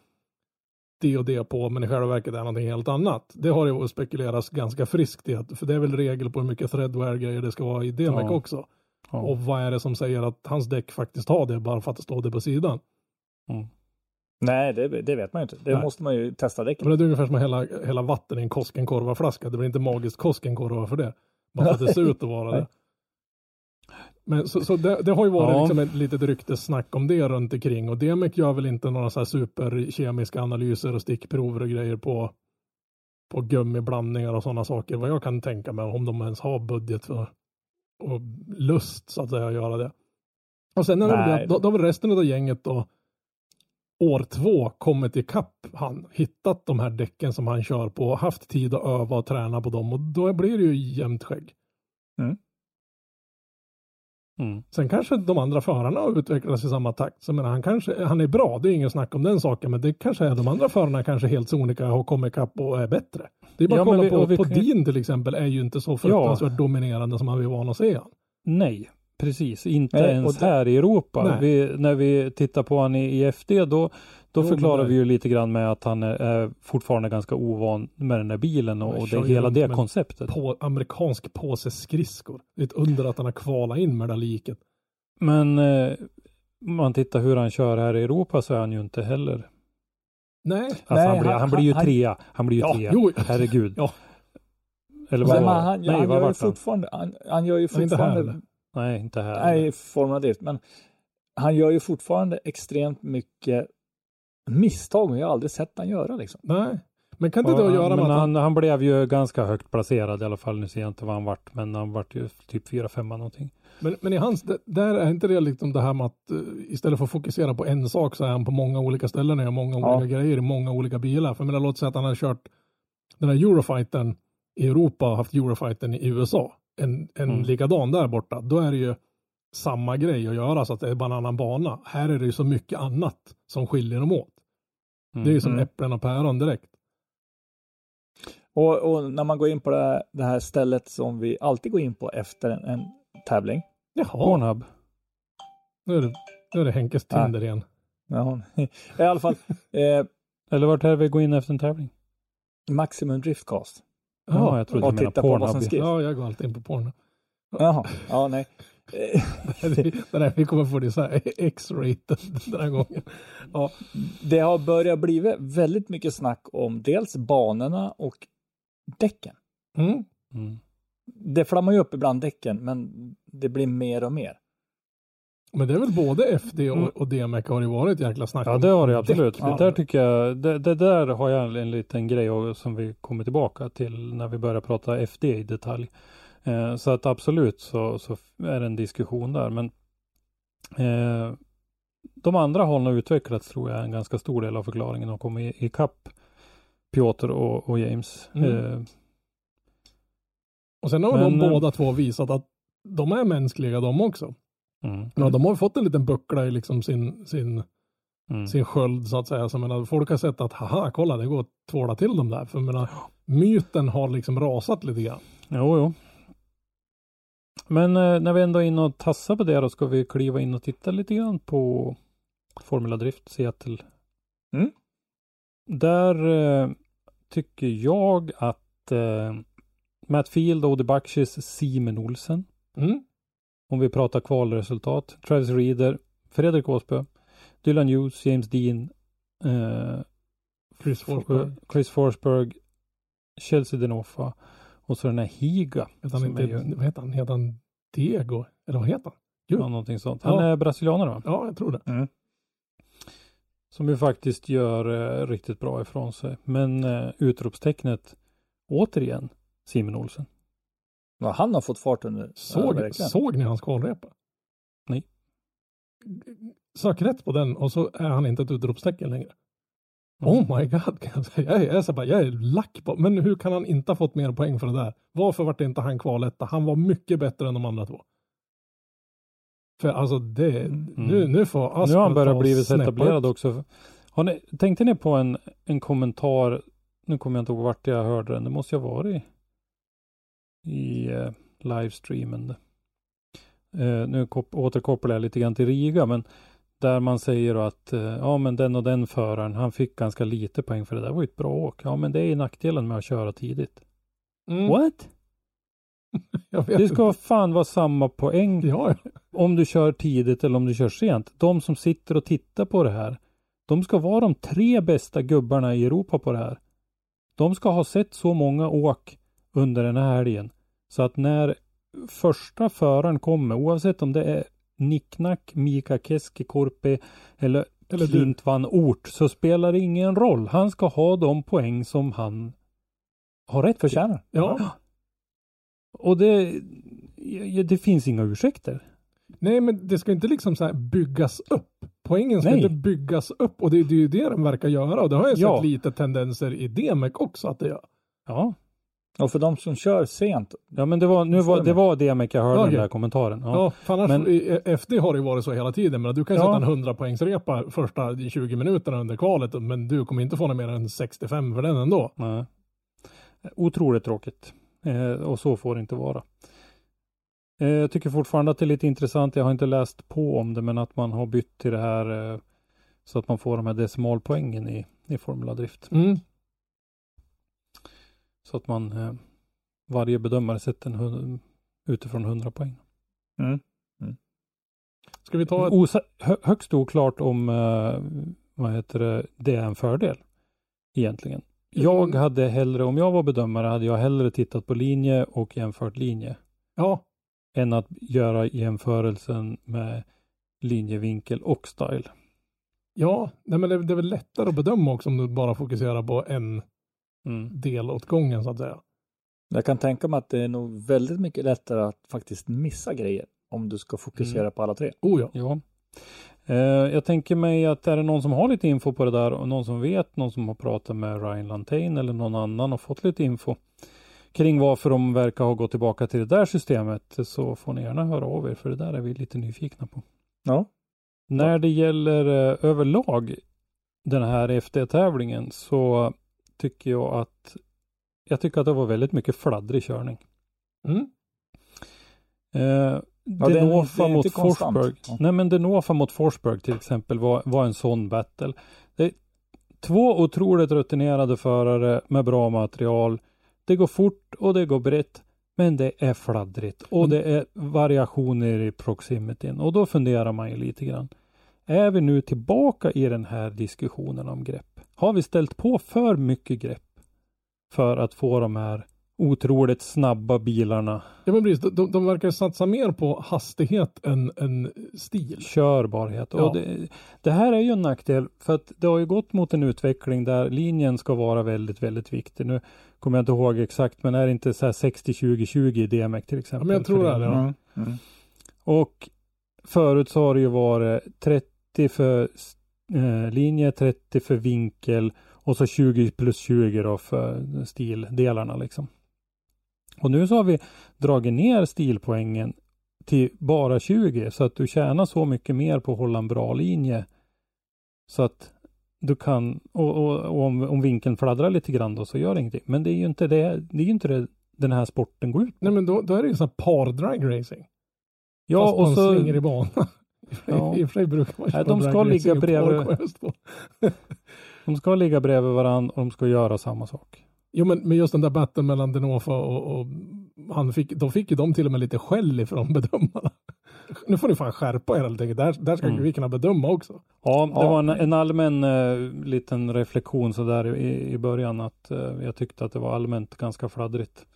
det och det på, men i själva verket är någonting helt annat. Det har ju spekulerats ganska friskt i, att, för det är väl regel på hur mycket threadwear-grejer det ska vara i DMEC Ja. också. Ja. Och vad är det som säger att hans däck faktiskt har det bara för att det står det på sidan? Nej, det, det vet man ju inte. Det Nej. måste man ju testa däcken. Men det är ungefär som hälla, hälla vatten i en Koskenkorva-flaska. Det blir inte magiskt Koskenkorva för det. Bara för att det ser ut att vara det. Men så, så det, det har ju varit Ja. liksom ett litet ryktessnack om det runt omkring och DMEC gör väl inte några så här superkemiska analyser och stickprover och grejer på på gummiblandningar och sådana saker. Vad jag kan tänka mig om de ens har budget för och lust så att säga att göra det. Och sen är det då, då har väl resten av gänget då år två kommit ikapp han, hittat de här däcken som han kör på, haft tid att öva och träna på dem och då blir det ju jämnt skägg. Mm. Sen kanske de andra förarna har utvecklats i samma takt. Så menar, han, kanske, han är bra, det är ingen snack om den saken, men det kanske är de andra förarna kanske helt sonika har kommit ikapp och är bättre. Det är bara Ja, att kolla vi- på, vi på kan- Dean till exempel, är ju inte så fruktansvärt dominerande som man vill van att se han. Nej, precis. Inte Nej, ens det- här i Europa. Vi, när vi tittar på han i, i FD då, då Jo, förklarar vi ju lite grann med att han är, är fortfarande ganska ovan med den där bilen och, och det, hela det konceptet. På amerikansk påse skridskor. Det är ett under att han har kvalat in med det där liket. Men eh, om man tittar hur han kör här i Europa så är han ju inte heller. Nej, Alltså Nej, han, blir, han- han, blir ju han- trea. Han blir ju Ja, trea. jo. Herregud. Ja. Eller vad var han, Nej, han vad gör ju fortfarande, han, han gör ju inte fortfarande, eller? Nej, inte här. nej, i form av drift, men han gör ju fortfarande extremt mycket misstag och jag har aldrig sett han göra liksom. nej. Men kan det då göra men med att han, han, blev ju ganska högt placerad i alla fall. Nu ser jag inte vad han vart, men han vart ju typ fyra, femma någonting. men, men i hans, där är inte det liksom det här med att eh, istället för att fokusera på en sak så är han på många olika ställen och gör många Ja. olika grejer i många olika bilar. För jag menar, låt säga att han har kört den här Eurofightern i Europa och haft Eurofightern i USA. En, en Mm. likadan där borta. Då är det ju samma grej att göra så att det är bara en annan bana. Här är det ju så mycket annat som skiljer dem åt. Mm. Det är ju som Mm. äpplen och päron direkt. Och, och när man går in på det här, det här stället som vi alltid går in på efter en, en tävling. Jaha, Pornhub. nu är det, nu är det Henkes. Tinder igen. Ja, I alla fall, eh, Eller vart är vi går in efter en tävling? Maximum Driftcast. Ja, jag trodde du menade titta på vad Pornhub. Ja, jag går alltid in på porno. Jaha, ja nej. Eh, Den här, vi kommer få det så här X-rated den här gången. Ja, Det har börjat bli väldigt mycket snack om dels banorna och däcken. mm. Mm. Det flammar ju upp ibland däcken, men det blir mer och mer. Men det är väl både FD och, Mm. och DMEC har det varit jäkla snack Ja, det har det absolut. Det där tycker jag, det, det där har jag en liten grej och- som vi kommer tillbaka till när vi börjar prata FD i detalj. Eh, så att absolut så, så är det en diskussion där. Men eh, de andra har nog utvecklats tror jag är en ganska stor del av förklaringen och kommit i- ikapp Piotr och, och James. Mm. Eh, Och sen har de Men, eh, båda två visat att de är mänskliga de också. mm, Ja, de har fått en liten buckla i liksom sin, sin, mm. sin sköld så att säga. Så menar, folk har sett att haha, kolla det går att tvåla till dem där. För menar, myten har liksom rasat lite grann. Jo, jo. Men eh, när vi ändå är inne och tassar på det då ska vi kliva in och titta lite grann på Formula Drift Seattle. Mm. Där eh, tycker jag att eh, Matt Field, Odi Bakshis, Simon Olsen. Mm. Om vi pratar kvalresultat. Travis Reeder, Fredrik Åsbö, Dylan Hughes, James Dean, eh, Chris Forsberg. Chris Forsberg, Chelsea Denofa och så den här Higa. Heter han inte, ju- vad heter han? Heter han Diego? Eller vad heter han? Gud. Ja, någonting sånt. Han Ja. är brasilianare va? Ja, jag tror det. Som ju faktiskt gör eh, riktigt bra ifrån sig. Men eh, utropstecknet återigen Simon Olsen. Ja, han har fått fart under. Såg, såg ni hans kvalrepa? Nej. sök rätt på den och så är han inte ett utropstecken längre. Oh my god, kan jag säga. Jag är, jag är, bara, jag är lack på, men hur kan han inte ha fått mer poäng för det där? Varför vart inte han kvaletta? Han var mycket bättre än de andra två. För alltså det, nu, nu får Nu Aspen har han börjat blivit etablerad också. Har ni, tänkte ni på en, en kommentar, nu kommer jag inte ihåg vart jag hörde den, det måste ju ha varit i eh, livestreamen. Eh, nu kop- återkopplar jag lite grann till Riga, men där man säger att eh, ja men den och den föraren, han fick ganska lite poäng för det där var ju ett bra åk. Ja men det är nackdelen med att köra tidigt. Mm, What? Det ska inte. fan vara samma poäng Ja, om du kör tidigt eller om du kör sent. De som sitter och tittar på det här, de ska vara de tre bästa gubbarna i Europa på det här. De ska ha sett så många åk under den här helgen. Så att när första föraren kommer, oavsett om det är Nicknack, Mika Keskikorpi eller, Eller du. Klint van Ort, så spelar det ingen roll. Han ska ha de poäng som han har rätt. Förtjänar. ja. Och det, ja, det finns inga ursäkter. Nej, men det ska inte liksom så här byggas upp. Poängen ska Nej. inte byggas upp och det, det är ju det den verkar göra och det har jag Ja. sett lite tendenser i DMEC också att det gör. Ja, Och för de som kör sent, Ja men det var, nu var, det var det jag hörde Okej. den där kommentaren. Ja. Ja, för annars, men- FD har det ju varit så hela tiden. Men du kan Ja. sätta en 100 poängsrepa första 20 minuterna under kvalet, men du kommer inte få något mer än 65 för den ändå. Nej. Otroligt tråkigt. Eh, och så får det inte vara. Eh, jag tycker fortfarande att det är lite intressant. Jag har inte läst på om det, men att man har bytt till det här eh, så att man får de här decimalpoängen i, i Formula Drift. Mm. Så att man eh, varje bedömare sätter en utifrån 100 poäng. mm. Ska vi ta ett... Osa, hö, högst oklart om eh, vad heter det, det är en fördel egentligen. Jag hade hellre, om jag var bedömare, hade jag hellre tittat på linje och jämfört linje Ja, än att göra jämförelsen med linjevinkel och style. ja nej, men det, det är väl lättare att bedöma också om du bara fokuserar på en Mm. del åt gången så att säga. jag kan tänka mig att det är nog väldigt mycket lättare att faktiskt missa grejer om du ska fokusera Mm. på alla tre. Oh ja. Ja. Eh, jag tänker mig att är det någon som har lite info på det där och någon som vet, någon som har pratat med Ryan Lantain eller någon annan och fått lite info kring varför de verkar ha gått tillbaka till det där systemet så får ni gärna höra av er för det där är vi lite nyfikna på. Ja. När det gäller eh, överlag den här FD-tävlingen så tycker jag att jag tycker att det var väldigt mycket fladdrig körning. Mm. Eh, Ja, Denofa mot. Forsberg. Ja. Nej men Denofa mot Forsberg till exempel var, var en sån battle. Det är två otroligt rutinerade förare med bra material. Det går fort och det går brett. Men det är fladdrigt och Mm. det är variationer i proximityn. Och då funderar man ju lite grann. Är vi nu tillbaka i den här diskussionen om grepp? Har vi ställt på för mycket grepp för att få de här otroligt snabba bilarna Ja men precis, de, de, de verkar satsa mer på hastighet än, än stil. körbarhet. Ja. Och det, det här är ju en nackdel för att det har ju gått mot en utveckling där linjen ska vara väldigt, väldigt viktig. Nu kommer jag inte ihåg exakt, men är det inte så här 60-20-20 i DMEC till Ja, exempel? men jag tror det är det. Ja. Mm. Mm. Och förut så har det ju varit 30 för eh, linje, 30 för vinkel och så 20 plus 20 då för stildelarna liksom. Och nu så har vi dragit ner stilpoängen till bara 20 så att du tjänar så mycket mer på att hålla en bra linje. Så att du kan, och, och, och om, om vinkeln fladdrar lite grann då så gör det ingenting. Men det är ju inte det, det är ju inte det den här sporten går ut på. Nej men då, då är det ju sån här par drag racing. Ja, Fast och man så, slänger i banan. Ja. I och för sig brukar man Nej, de ska ligga bredvid- de ska ligga bredvid varandra och de ska göra samma sak. Jo men, men just den där battlen mellan Denofa och, och han fick, då fick ju de till och med lite skäll ifrån bedömarna. Nu får ni fan skärpa er helt enkelt. Där, där ska Mm. vi kunna bedöma också. Ja, det Ja. var en, en allmän eh, liten reflektion så där i, i början att eh, jag tyckte att det var allmänt ganska fladdrigt.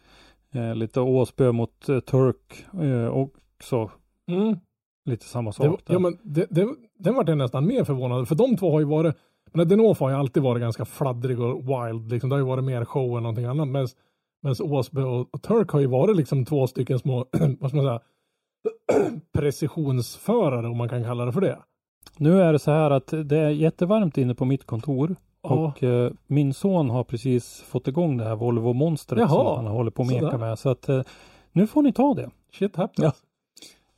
Eh, lite Åsbö mot eh, Turk eh, också lite samma Det, sak. var- där. ja, men det, det, den var jag nästan mer förvånad För de två har ju varit, men Denofa har ju alltid varit ganska fladdrig och wild. Liksom. Det har ju varit mer show än någonting annat. Medan medan Åsby och, och Turk har ju varit liksom två stycken små, vad ska man säga, precisionsförare om man kan kalla det för det. Nu är det så här att det är jättevarmt inne på mitt kontor. Ja. Och eh, min son har precis fått igång det här Volvo Monstret Jaha, som han håller på att meka med. Så att eh, nu får ni ta det. Shit happens. Ja.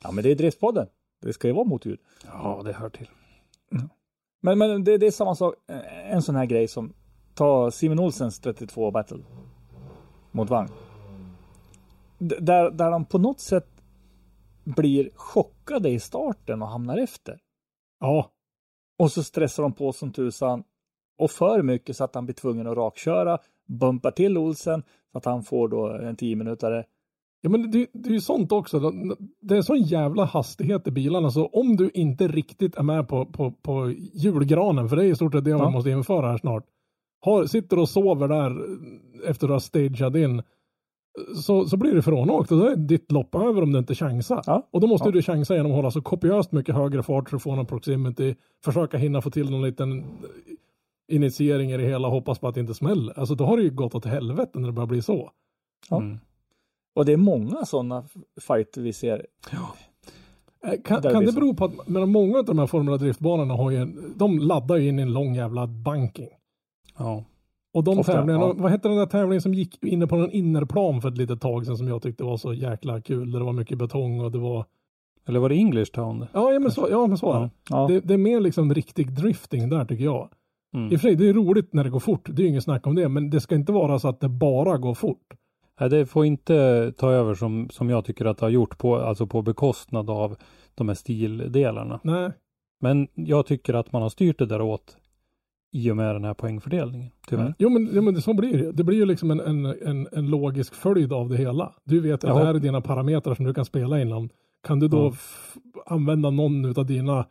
Ja, men det är driftspodden. Det ska ju vara motljud. Ja, det hör till. Men, men det, det är samma sak, eh, en sån här grej som ta Simon Olsens 32 battle mot vagn. D- Där, där de på något sätt blir chockade i starten och hamnar efter. Ja, Och så stressar de på som tusan och för mycket så att han blir tvungen att rakköra, bumpar till Olsen så att han får då en 10 minutare. Ja men det, det är ju sånt också. Det är sån jävla hastighet i bilarna så om du inte riktigt är med på, på, på julgranen, för det är i stort sett det Ja. man måste införa här snart. Har, sitter och sover där efter att ha stageat in. Så, så blir det frånåkt och då är ditt lopp över om du inte chansar. Ja. Och då måste Ja. du chansa genom att hålla så kopiöst mycket högre fart för att få någon proximity. Försöka hinna få till någon liten initiering i det hela och hoppas på att det inte smäller. Alltså då har det ju gått åt helvete när det börjar bli så. Ja. Mm. Och det är många sådana fighter vi ser. Eh, Kan, kan det bero på att men många av de här Formula Driftbanorna har ju, en- de laddar ju in i en lång jävla banking. Ja. Och de Ofta, tävlingarna, ja. vad hette den där tävlingen som gick inne på någon innerplan för ett litet tag sedan som jag tyckte var så jäkla kul. Där det var mycket betong och det var, Eller var det English Town? det? ja, ja men så, ja, men så det. Ja. det. Det är mer liksom riktig drifting där tycker jag. Mm. I och för sig, det är roligt när det går fort. Det är ju inget snack om det. Men det ska inte vara så att det bara går fort. Nej, det får inte ta över som, som jag tycker att det har gjort på, alltså på bekostnad av de här stildelarna. Nej. Men jag tycker att man har styrt det där åt i och med den här poängfördelningen, tyvärr. Mm. Jo men, jo, men det, så blir det. Det blir ju liksom en, en, en, en logisk följd av det hela. Du vet att Ja. det här är dina parametrar som du kan spela inom. Kan du då f- använda någon av dina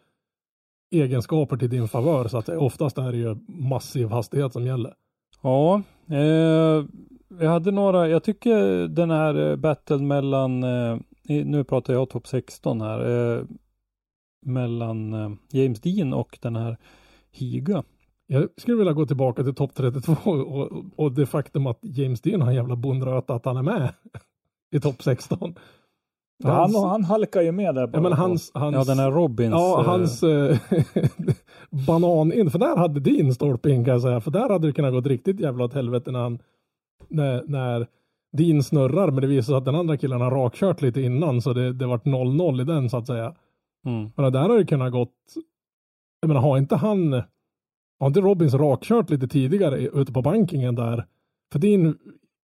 egenskaper till din favör så att oftast är det ju massiv hastighet som gäller. Ja, eh, vi hade några, jag tycker den här eh, battlen mellan, eh, nu pratar jag topp 16 här, eh, mellan James Dean och den här Higa. Jag skulle vilja gå tillbaka till topp 32 och, och det faktum att James Dean har en jävla bondröta att han är med i topp 16. Han, Hans- han halkar ju med där. ja, bara men på- hans, hans, Ja, den här Robins. Ja, hans eh, banan in, för där hade din stolpe in kan jag säga, för där hade det kunnat gått riktigt jävla åt helvete när han, när, när din snurrar, men det visar sig att den andra killen har rakkört lite innan, så det, det vart 0-0 i den så att säga. Mm, Men där har det kunnat gått, jag menar har inte han, har inte Robins rakkört lite tidigare ute på bankingen där, för din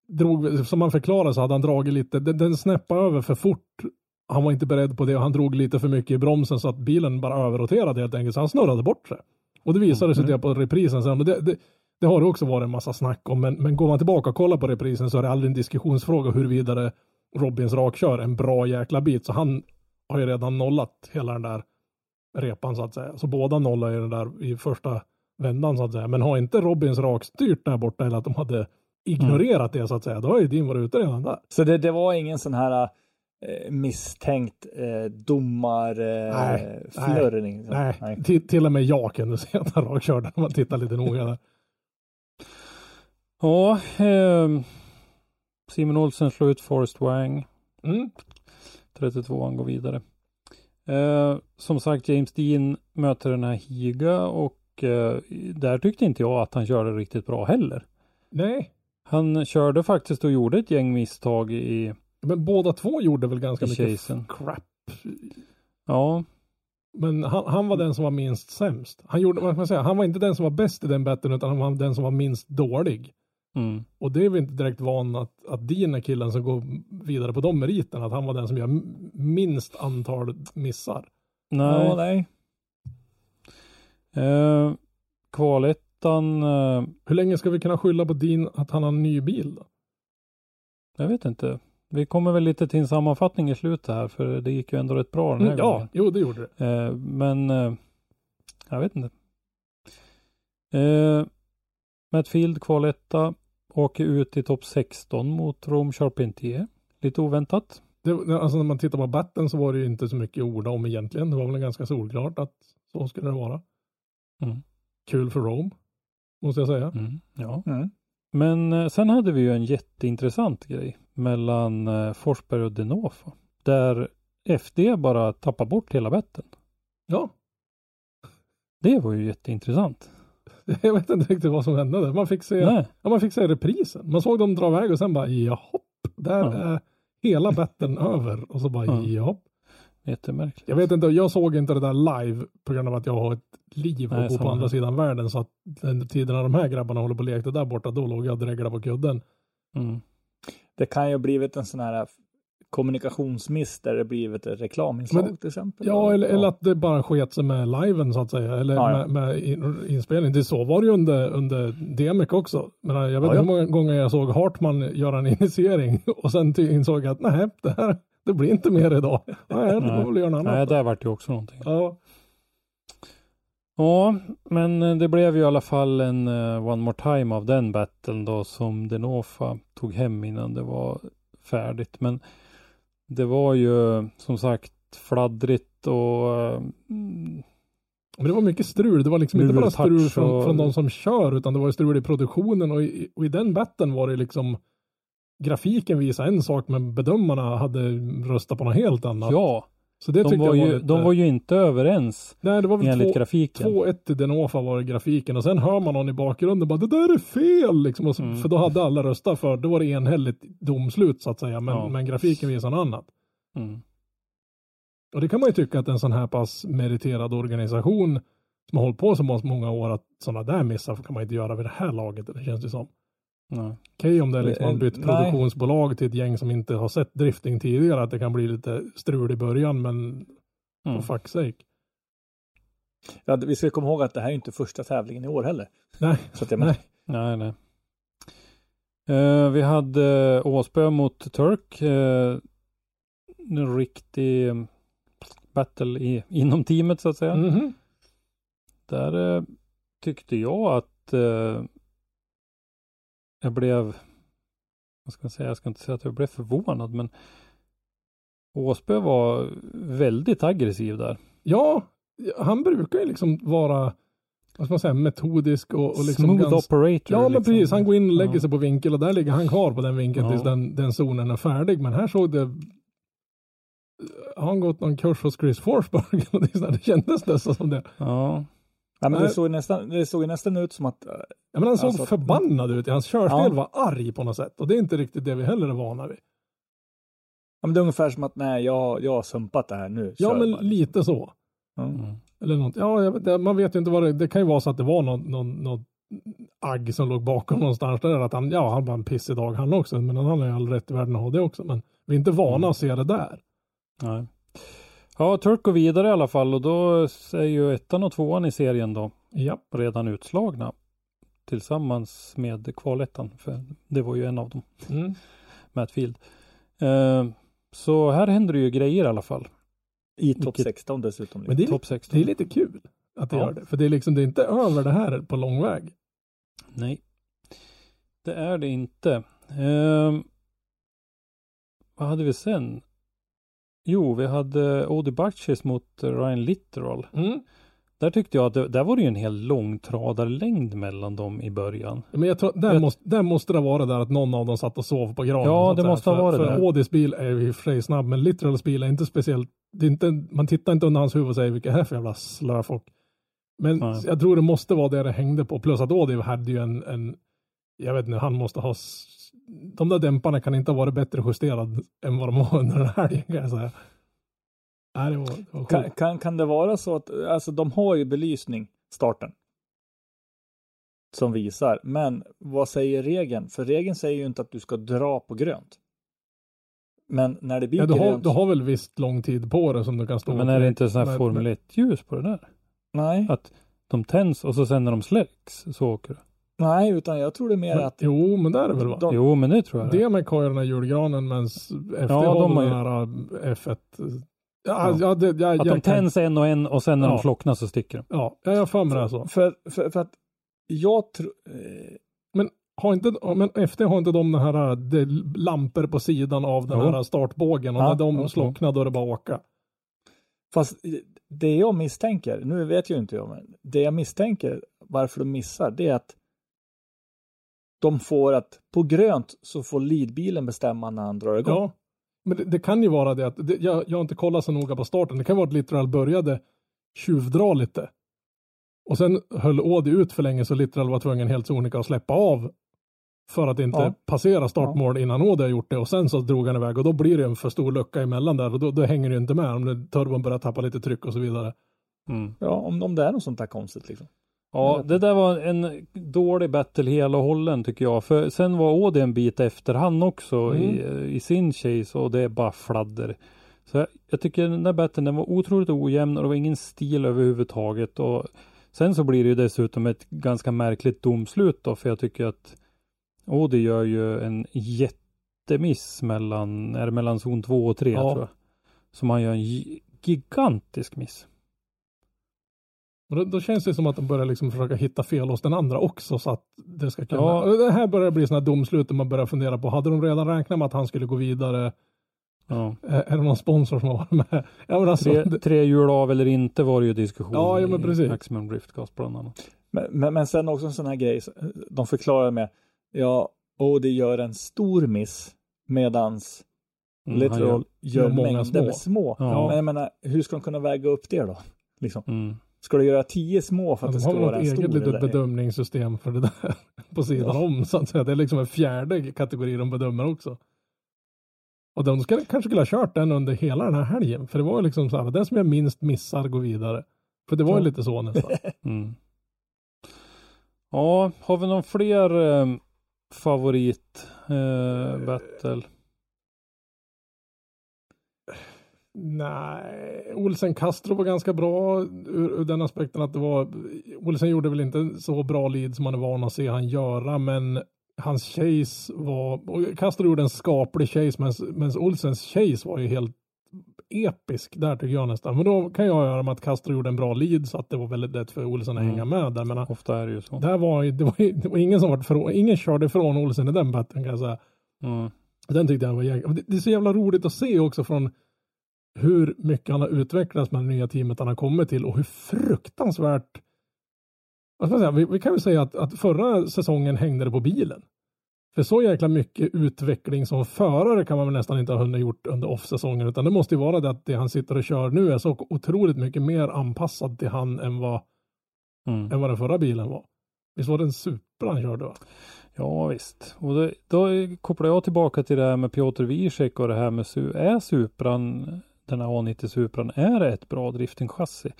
drog, som man förklarade så hade han dragit lite, den, den snäppade över för fort. Han var inte beredd på det och han drog lite för mycket i bromsen så att bilen bara överroterade helt enkelt. Så han snurrade bort sig. Och det visade sig det på reprisen sen. Och det, det, det har det också varit en massa snack om. Men, men går man tillbaka och kollar på reprisen så är det aldrig en diskussionsfråga huruvida det Robins rakkör en bra jäkla bit. Så han har ju redan nollat hela den där repan så att säga. Så båda nollar ju den där i första vändan så att säga. Men har inte Robins rakstyrt där borta eller att de hade ignorerat det så att säga. Då har ju din varit ute redan där. Så det, det var ingen sån här eh, misstänkt eh, domar eh, Nej, flörning? Nej, Till, till och med jag kunde se att han rakkörde när man tittar lite noga där. Ja, eh, Simon Olsen slår ut Forrest Wang. Mm. 32 han går vidare. Eh, som sagt, James Dean möter den här Higa och eh, där tyckte inte jag att han körde riktigt bra heller. Nej, Han körde faktiskt och gjorde ett gäng misstag i, men båda två gjorde väl ganska mycket chasen. crap. Ja, Men han, han var den som var minst sämst. Han, gjorde, vad man säga, han var inte den som var bäst i den betten utan han var den som var minst dålig. Mm, Och det är vi inte direkt van att, att Dean är killen som går vidare på de meriterna. Att han var den som gör minst antal missar. nej. Ja, nej. Eh, kvalettan, eh, Hur länge ska vi kunna skylla på Dean att han har en ny bil då? jag vet inte. Vi kommer väl lite till en sammanfattning i slutet här för det gick ju ändå rätt bra den här Mm, ja, gången. jo det gjorde det. Eh, men eh, jag vet inte. Eh, Matt Field kvaletta åker ut i topp 16 mot Rome Charpentier. Lite oväntat. det. Alltså när man tittar på batten så var det ju inte så mycket ord om egentligen. Det var väl ganska solklart att så skulle det vara. Mm. Kul för Rome, måste jag säga. Mm, ja. Mm. Men eh, sen hade vi ju en jätteintressant grej mellan eh, Forsberg och Denofa. Där FD bara tappar bort hela betten. Ja, Det var ju jätteintressant. Jag vet inte riktigt vad som hände där. Man fick se, Nej. ja, man fick se reprisen. Man såg dem dra iväg och sen bara jahopp, där Ja. är hela betten över. Och så bara Ja. jahopp. Jättemärkligt. Jag vet inte, jag såg inte det där live på grund av att jag har ett liv och Nej, bor på andra sidan världen. Så att den tiden när de här grabbarna håller på och lekte där borta, då låg jag och dreglade på kudden. Mm. Det kan ju ha blivit en sån här kommunikationsmiss där det blivit ett reklaminslag Men- till exempel. Ja, eller, eller att det bara sket sig med liven så att säga. Eller Ja, ja. med, med in, inspelning. Det så var det ju under, under DMX också. Men jag vet Ja, inte ja. hur många gånger jag såg Hartman göra en initiering och sen insåg jag att nej, det här det blir inte mer idag. Nej, det får väl göra något annat. Nej, där vart det ju också någonting. Ja, Ja, men eh, det blev ju i alla fall en uh, One More Time av den battlen då som Denofa tog hem innan det var färdigt. Men det var ju som sagt fladdrigt och eh, mm, men det var mycket strul. Det var liksom inte bara strul från, och- från de som kör, utan det var ju strul i produktionen och i, och i den batten var det liksom grafiken visade en sak, men bedömarna hade röstat på något helt annat. ja, så det de tyckte var, jag var ju, lite... de var ju inte överens Nej, det var väl enligt två, grafiken. 2-1 till Denofa var det grafiken och sen hör man någon i bakgrunden bara det där är fel liksom. Så, Mm. För då hade alla röstat för, då var det enhälligt domslut så att säga. Men, Ja. men grafiken visar något annat. Mm. Och det kan man ju tycka att en sån här pass meriterad organisation som har hållit på så många år att sådana där missar kan man inte göra vid det här laget. Det känns det som. Nej. Okej om det är liksom Eh, man bytt nej. produktionsbolag till ett gäng som inte har sett drifting tidigare. Att det kan bli lite strul i början men Mm. for fuck's sake. Ja, vi ska komma ihåg att det här är inte första tävlingen i år heller. Nej, Så att jag menar, nej. Nej, nej. Eh, vi hade Åsbö mot Turk. Uh, en riktig eh, battle i, inom teamet så att säga. Mhm. Där eh, tyckte jag att eh, jag blev, vad ska jag säga, jag ska inte säga att jag blev förvånad, men Åsbö var väldigt aggressiv där. Ja, han brukar ju liksom vara, vad ska man säga, metodisk och, och liksom Smooth gans- operator. Ja, men liksom. precis. Han går in och lägger Ja. sig på vinkel och där ligger han kvar på den vinkeln Ja. tills den, den zonen är färdig. Men här såg det har han gått någon kurs hos Chris Forsberg? Det kändes nästan som det. Ja, ja, men det såg, nästan, det såg nästan ut som att eh, Ja, men han såg Alltså- förbannad ut. Hans körstil Ja. var arg på något sätt. Och det är inte riktigt det vi heller är vana vid. ja, men det är ungefär som att nej, jag, jag har sumpat det här nu. Ja, men bara. lite så. Mm. Eller något. Ja, jag vet, det- man vet ju inte vad det Det kan ju vara så att det var någon, någon, någon agg som låg bakom någonstans där. Att han, ja, han var en pissig dag han också. Men han har ju all rätt i världen att ha det också. Men vi är inte vana Mm. att se det där. nej. Ja, Turk går vidare i alla fall och då är ju ettan och tvåan i serien då Ja. redan utslagna tillsammans med kvalettan. För det var ju en av dem, Mm. Matt Field. Eh, så här händer det ju grejer i alla fall. I topp Vilket- 16 dessutom. Men det är, Topp 16. det är lite kul att det Ja. gör det. För det är liksom, det är inte över det här på lång väg. Nej, det är det inte. Ehm, vad hade vi sen? Jo, vi hade Odi Butchis mot Ryan Littoral. Mm. Där tyckte jag att det, där var det ju en hel långtradarlängd mellan dem i början. Men jag tror, där, Jag- måste, där måste det vara där att någon av dem satt och sov på granen. Ja, det säga. måste ha för, varit för det. Audis bil är ju i och för sig snabb, men Litterals bil är inte speciellt. Det är inte, man tittar inte under hans huvud och säger vilka här för jävla slöfolk. Men Nej. jag tror det måste vara det det hängde på. Plus att Audi hade ju en, en jag vet inte, han måste ha de där dämparna kan inte ha varit bättre justerade än vad de var under den här helgen kan jag säga. Nej, det var, det var Kan, kan, kan det vara så att, alltså de har ju belysning, starten. Som visar, men vad säger regeln? För regeln säger ju inte att du ska dra på grönt. Men när det blir Ja, du, har, grönt. du har väl visst lång tid på det som du kan stå Men är det inte så här Formel 1-ljus på det där? Nej, Att de tänds och så sen när de släcks så åker det. Nej, utan jag tror det är mer Men, att jo, men där är det väl va? de, Jo, men det tror jag. det. Det med har den här julgranen medan FD Ja, har de har den här äh, F1. Ja, Ja. ja. det, jag, Att jag de kan- tänds en och en och sen när Ja. de slocknar så sticker de. Ja, jag har för mig det är så. för, för, för att jag tror, eh, Men har inte, men FD har inte de den här äh, det, lampor på sidan av den Jo. här startbågen och Ja, när de jo, slocknar då är det bara att åka. fast det jag misstänker, nu vet ju inte jag, men det jag misstänker varför de missar, det är att de får att på grönt så får leadbilen bestämma när han drar igång. Ja. Men det, det kan ju vara det att, det, jag, jag har inte kollat så noga på starten. Det kan vara att Literal började tjuvdra lite. Och sen höll Audi ut för länge så Littrell var tvungen helt sonika att släppa av för att inte Ja. passera startmål innan Audi har gjort det och sen så drog han iväg och då blir det en för stor lucka emellan där och då, då hänger det ju inte med om turbon börjar tappa lite tryck och så vidare. Mm. Ja, om, om det är något sånt där konstigt liksom. Ja, det där var en dålig battle hela hållen tycker jag. För sen var Audi en bit efter han också i, i sin chase och det är bara fladder. Så jag, jag tycker den där battlen den var otroligt ojämn och det var ingen stil överhuvudtaget. Och sen så blir det ju dessutom ett ganska märkligt domslut då för jag tycker att Audi gör ju en jättemiss mellan, är det mellan zon 2 och 3 Ja. tror jag. Som han gör en gi- gigantisk miss. Och då, då känns det som att de börjar liksom försöka hitta fel hos den andra också så att det ska kunna. Ja. Och Det här börjar bli sådana domslut där man börjar fundera på, hade de redan räknat med att han skulle gå vidare? Ja. Är det någon sponsor som har varit med? Ja men alltså, Tre, det, tre hjul av eller inte var det ju diskussion Ja, ja, men i precis. Maximum Driftcast bland annat. Men, men, men sen också en sån här grej, de förklarar med, ja, Audi gör en stor miss medans Mm, Literal gör gör många mängder små. med små. Ja. Men jag menar, hur ska de kunna väga upp det då? Liksom. Mm. Ska du göra tio små för att de det har ska vara något en eget stor? litet eller? bedömningssystem för det där på sidan om så att säga. Det är liksom en fjärde kategori de bedömer också. Och de ska, kanske skulle ha kört den under hela den här helgen. För det var ju liksom så här, den som jag minst missar går vidare. För det var ju Ja. lite så nästan. Mm. Ja, har vi någon fler eh, favorit eh, battle? Nej, Olsen Castro var ganska bra ur, ur den aspekten att det var Olsen gjorde väl inte så bra lead som man är van att se han göra, men hans chase var och Castro gjorde en skaplig chase, men, Olsens chase var ju helt episk där tycker jag nästan. Men då kan jag göra med att Castro gjorde en bra lead så att det var väldigt lätt för Olsen att Mm. hänga med där. Men Ofta är det ju så. där var, det, var, det var ingen som var ifrån, ingen körde ifrån Olsen i den batten kan jag säga. Mm. Den tyckte jag var jäkla... det, det är så jävla roligt att se också från hur mycket han har utvecklats med det nya teamet han har kommit till och hur fruktansvärt... Vad ska man säga? Vi, vi kan väl säga att, att förra säsongen hängde det på bilen. För så jäkla mycket utveckling som förare kan man väl nästan inte ha hunnit gjort under off-säsongen utan det måste ju vara det att det han sitter och kör nu är så otroligt mycket mer anpassad till han än vad, Mm. än vad den förra bilen var. Visst var det en Supra han körde va? Ja visst. Och det, då kopplar jag tillbaka till det här med Piotr Wiesek och det här med är Supran, den här A90 Supran, är ett bra driftingchassi?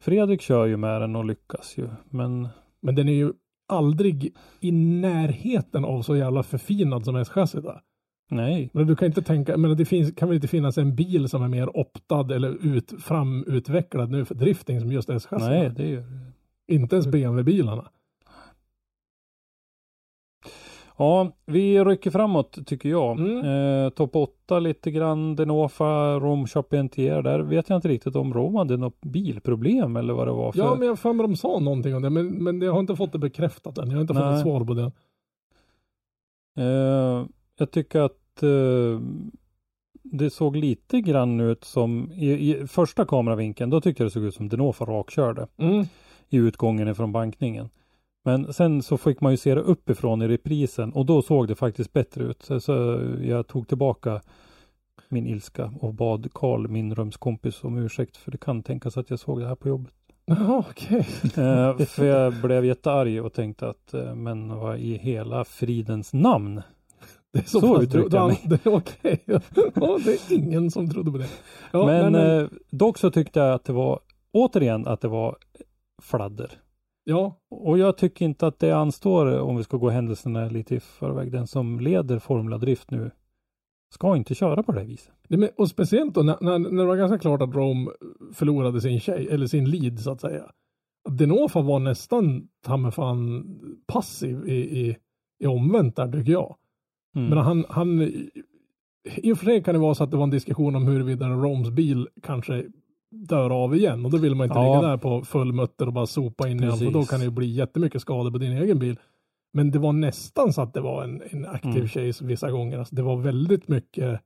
Fredrik kör ju med den och lyckas ju. Men Men den är ju aldrig i närheten av så jävla förfinad som S-chassit är. nej. Men du kan inte tänka, men det finns, kan väl inte finnas en bil som är mer optad eller ut, framutvecklad nu för drifting som just S-chassit Nej, det är ju Inte ens BMW-bilarna. Ja, vi rycker framåt tycker jag. Mm. Eh, Topp 8 lite grann. Denofa, Rom Charpentier. Där vet jag inte riktigt om Rom hade något bilproblem eller vad det var. För... Ja, men jag har för de sa någonting om det, men, men jag har inte fått det bekräftat än. Jag har inte fått Nej. ett svar på det. Eh, jag tycker att eh, det såg lite grann ut som i, i första kameravinkeln. Då tyckte jag det såg ut som Denofa rakkörde Mm. i utgången ifrån bankningen. Men sen så fick man ju se det uppifrån i reprisen och då såg det faktiskt bättre ut. Så, så jag tog tillbaka min ilska och bad Karl, min rumskompis, om ursäkt för det kan tänkas att jag såg det här på jobbet. Jaha, okej. Eh, för jag blev jättearg och tänkte att eh, men vad i hela fridens namn Det är så, Så uttryckte jag mig. Det okej. Ja, det är ingen som trodde på det. Ja, men men Eh, dock så tyckte jag att det var återigen att det var fladder. Ja, Och jag tycker inte att det anstår om vi ska gå händelserna lite i förväg. Den som leder Formula Drift nu ska inte köra på det här viset. Det men, och speciellt då när, när, när det var ganska klart att Rome förlorade sin tjej, eller sin lead så att säga. Denofa var nästan ta fan passiv i, i, i omvänt där tycker jag. Mm. Men han, han, i och för sig kan det vara så att det var en diskussion om huruvida Roms bil kanske dör av igen och då vill man inte Ja. ligga där på full mutter och bara sopa in i den för då Precis. kan det ju bli jättemycket skador på din egen bil. Men det var nästan så att det var en, en aktiv Mm. chase vissa gånger. Alltså det var väldigt mycket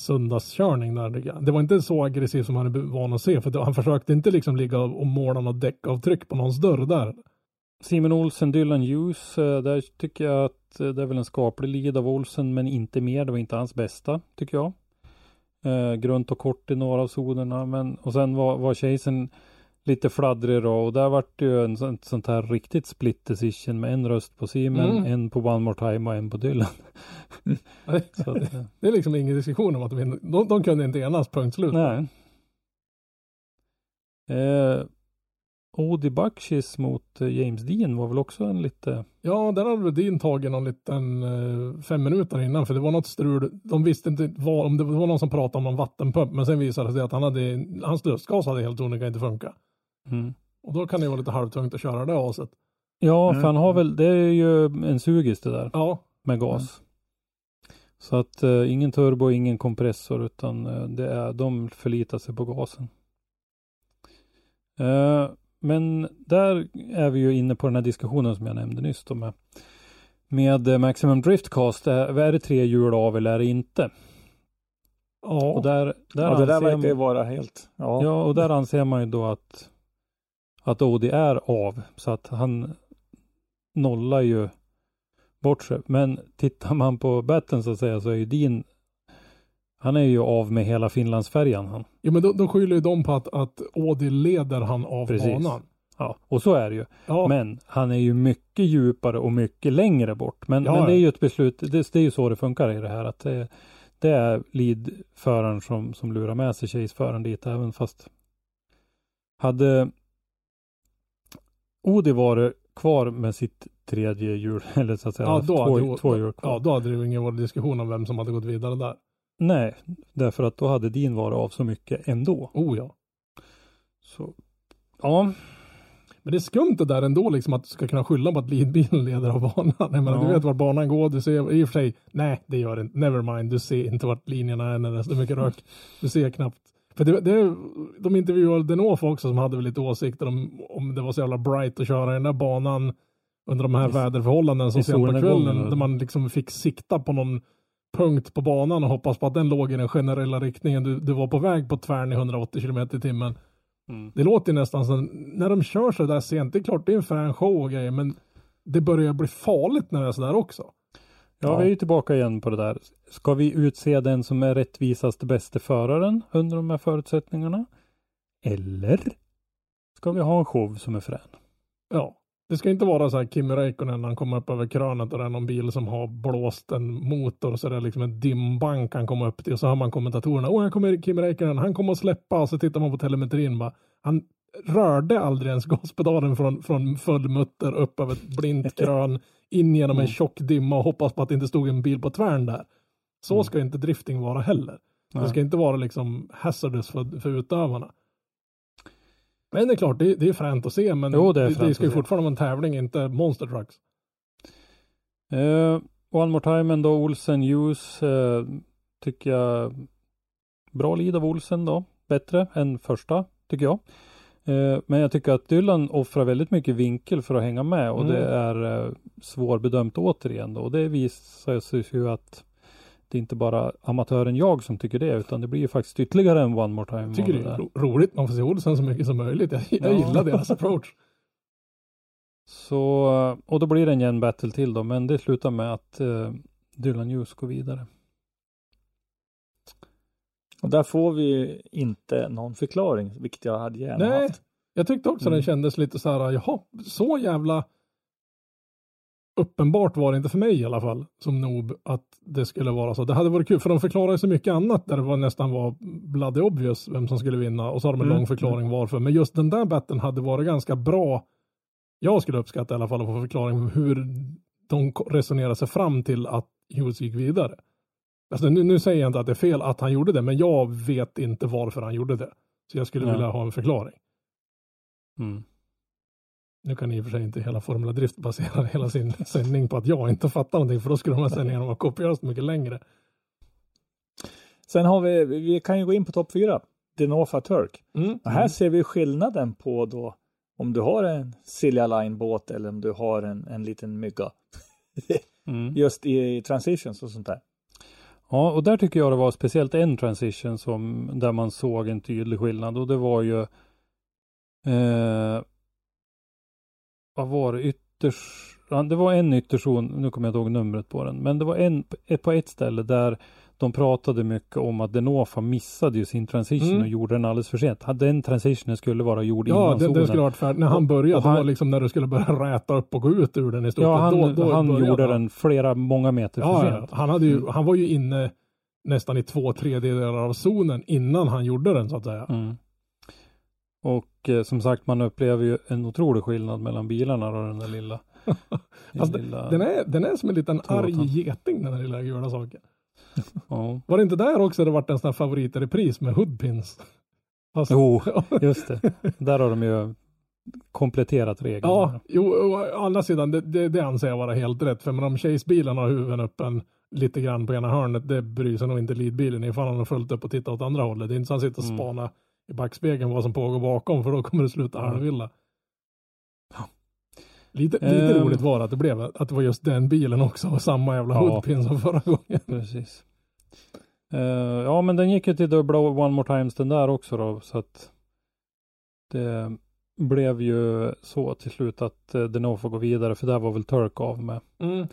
söndagskörning där. Det var inte så aggressivt som han är van att se för han försökte inte liksom ligga och måla något däckavtryck på någons dörr där. Simon Olsen, Dylan Hughes, eh, där tycker jag att eh, det är väl en skaplig lead av Olsen, men inte mer. Det var inte hans bästa, tycker jag. Eh, grunt och kort i några av zonerna, men och sen var, var chasen lite fladdrig då och där vart det ju en sån, sånt här riktigt split decision med en röst på Simen, Mm. en på One More Time och en på Dylan. Att, eh, Det är liksom ingen diskussion om att de, de, de kunde inte enas, punkt slut. nej. Eh, Odi Bakshis mot eh, James Dean var väl också en lite, Ja, där hade Rudin tagit någon liten eh, fem minuter innan för det var något strul. De visste inte vad, om det var någon som pratade om någon vattenpump men sen visade det sig att han hade, hans lustgas hade helt sonika inte funkat. mm. Och då kan det vara lite halvtungt att köra det aset. Ja, Mm. för han har väl, det är ju en sugis det där Ja, med gas. Så att eh, ingen turbo, ingen kompressor utan eh, det är, de förlitar sig på gasen. Eh, men där är vi ju inne på den här diskussionen som jag nämnde nyss då med, med eh, Maximum Driftcast. Är, är det tre hjul av eller är det inte? ja. Och där, där Ja, det där verkar ju vara helt... Ja. Ja, och där anser man ju då att att Audi är av så att han nollar ju bort sig. Men tittar man på batten så att säga så är ju din han är ju av med hela Finlandsfärjan han. Jo, men då, då skyller ju de på att, att Audi leder han av Precis. banan. Ja, och så är det ju. Ja, Men han är ju mycket djupare och mycket längre bort. Men, Ja, men det är ju ett beslut. Det, det är ju så det funkar i det här. Att det, det är lead-föraren som, som lurar med sig chase-föraren dit. Även fast hade Odi varit kvar med sitt tredje hjul. Eller så att säga ja, då två, hade, två hjul kvar. ja, då hade det ju ingen varit diskussion om vem som hade gått vidare där. Nej, därför att då hade din varit av så mycket ändå. Oh ja. Så ja, Men det är skumt det där ändå liksom att du ska kunna skylla på att leadbilen leder av banan. Jag menar, Ja. Du vet vart banan går, du ser i och för sig, nej det gör det inte, never mind, du ser inte vart linjerna är när det är så mycket rök. Du ser knappt. För det, det, de intervjuade Denofa också som hade väl lite åsikter om, om det var så jävla bright att köra i den där banan under de här I- väderförhållanden så i sent på kvällen där man liksom fick sikta på någon punkt på banan och hoppas på att den låg i den generella riktningen. Du, du var på väg på tvärn i 180 km i timmen. Mm. Det låter ju nästan som, när de kör så där sent, det är klart det är en frän show och grejer, men det börjar bli farligt när det är så där också. Ja, vi är ju tillbaka igen på det där. Ska vi utse den som är rättvisast bäste föraren under de här förutsättningarna? Eller ska vi ha en show som är frän? Ja, det ska inte vara så här Kimi Räikkönen när han kommer upp över krönet och det är någon bil som har blåst en motor så det är liksom en dimbank han kommer upp till och så har man kommentatorerna. Åh, här kommer Kimi Räikkönen, han kommer att släppa och så tittar man på telemetrin bara. Han rörde aldrig ens gaspedalen från, från full mutter upp över ett blint krön in genom en tjock dimma och hoppas på att det inte stod en bil på tvärn där. Så Mm. ska inte drifting vara heller. Det ska inte vara liksom hazardous för, för utövarna. Men det är klart, det, det är fränt att se, men Jo, det det, det ska ju fortfarande vara en tävling, inte monster trucks. Eh, one more time ändå, Olsen Hughes eh, tycker jag bra lead av Olsen då. Bättre än första, tycker jag. Eh, men jag tycker att Dylan offrar väldigt mycket vinkel för att hänga med och Mm. det är svårbedömt återigen då. Och det visar sig ju att det är inte bara amatören jag som tycker det utan det blir ju faktiskt ytterligare en one more time. Jag tycker det är ro- roligt, man får se Olsen så mycket som möjligt. Jag, jag Ja. gillar deras approach. Så, eh, och då blir det en gen battle till då, men det slutar med att eh, Dylan Hughes går vidare. Och där får vi inte någon förklaring, vilket jag hade gärna Nej, haft. jag tyckte också Mm. den kändes lite så här, jaha, så jävla uppenbart var det inte för mig i alla fall, som noob, att det skulle vara så. Det hade varit kul, för de förklarar ju så mycket annat där det var nästan var bloody obvious vem som skulle vinna och så har de en Mm. lång förklaring varför. Men just den där batten hade varit ganska bra. Jag skulle uppskatta i alla fall att få förklaring hur de resonerar sig fram till att Hughes gick vidare. Alltså, nu, nu säger jag inte att det är fel att han gjorde det, men jag vet inte varför han gjorde det. Så jag skulle Nej. vilja ha en förklaring. Mm. Nu kan i och för sig inte hela Formula Drift basera hela sin sändning på att jag inte fattar någonting, för då skulle de här sändningarna vara kopiöst mycket längre. Sen har vi, vi kan ju gå in på topp fyra. Denofa Turk. Mm. Och här ser vi skillnaden på då om du har en Silja Line båt eller om du har en, en liten mygga. Mm. Just i transitions och sånt där. Ja, och där tycker jag det var speciellt en transition som där man såg en tydlig skillnad och det var ju eh, vad var det ytters ja, det var en ytterzon, nu kommer jag inte ihåg numret på den, men det var en på ett ställe där de pratade mycket om att Denofa missade ju sin transition Mm. och gjorde den alldeles för sent. Den transitionen skulle vara gjord Ja, innan den, den zonen. skulle varit färdig. När han började, och det han- var liksom när du skulle börja räta upp och gå ut ur den i stort Ja, han, Då- då han gjorde den flera, många meter för Ja, ja. sent. Han, hade ju, Mm. han var ju inne nästan i två tredjedelar av zonen innan han gjorde den så att säga. Mm. Och eh, som sagt, man upplever ju en otrolig skillnad mellan bilarna och den där lilla. Alltså, lilla Den är, den är som en liten arg geting den här lilla gula saken. ja. Var det inte där också det vart en sån här favorit repris med hoodpins? Alltså, Jo, just det. Där har de ju kompletterat reglerna. Ja, jo, å andra sidan, det, det, det anser jag vara helt rätt. För med de Chase-bilarna har huven öppen lite grann på ena hörnet, det bryr sig nog inte leadbilen ifall han har följt upp och tittat åt andra hållet. Det är inte så att han sitter och Mm. I backspegeln vad som pågår bakom, för då kommer det sluta Ja. halvilla. Lite, lite Ehm. roligt var att det blev att det var just den bilen också och samma jävla Ja. hoodpin som förra gången. Precis. Eh, ja, men den gick ju till dubbla One More Times den där också då, så att det blev ju så till slut att uh, Deno får gå vidare, för där var väl Turk av med, Mm.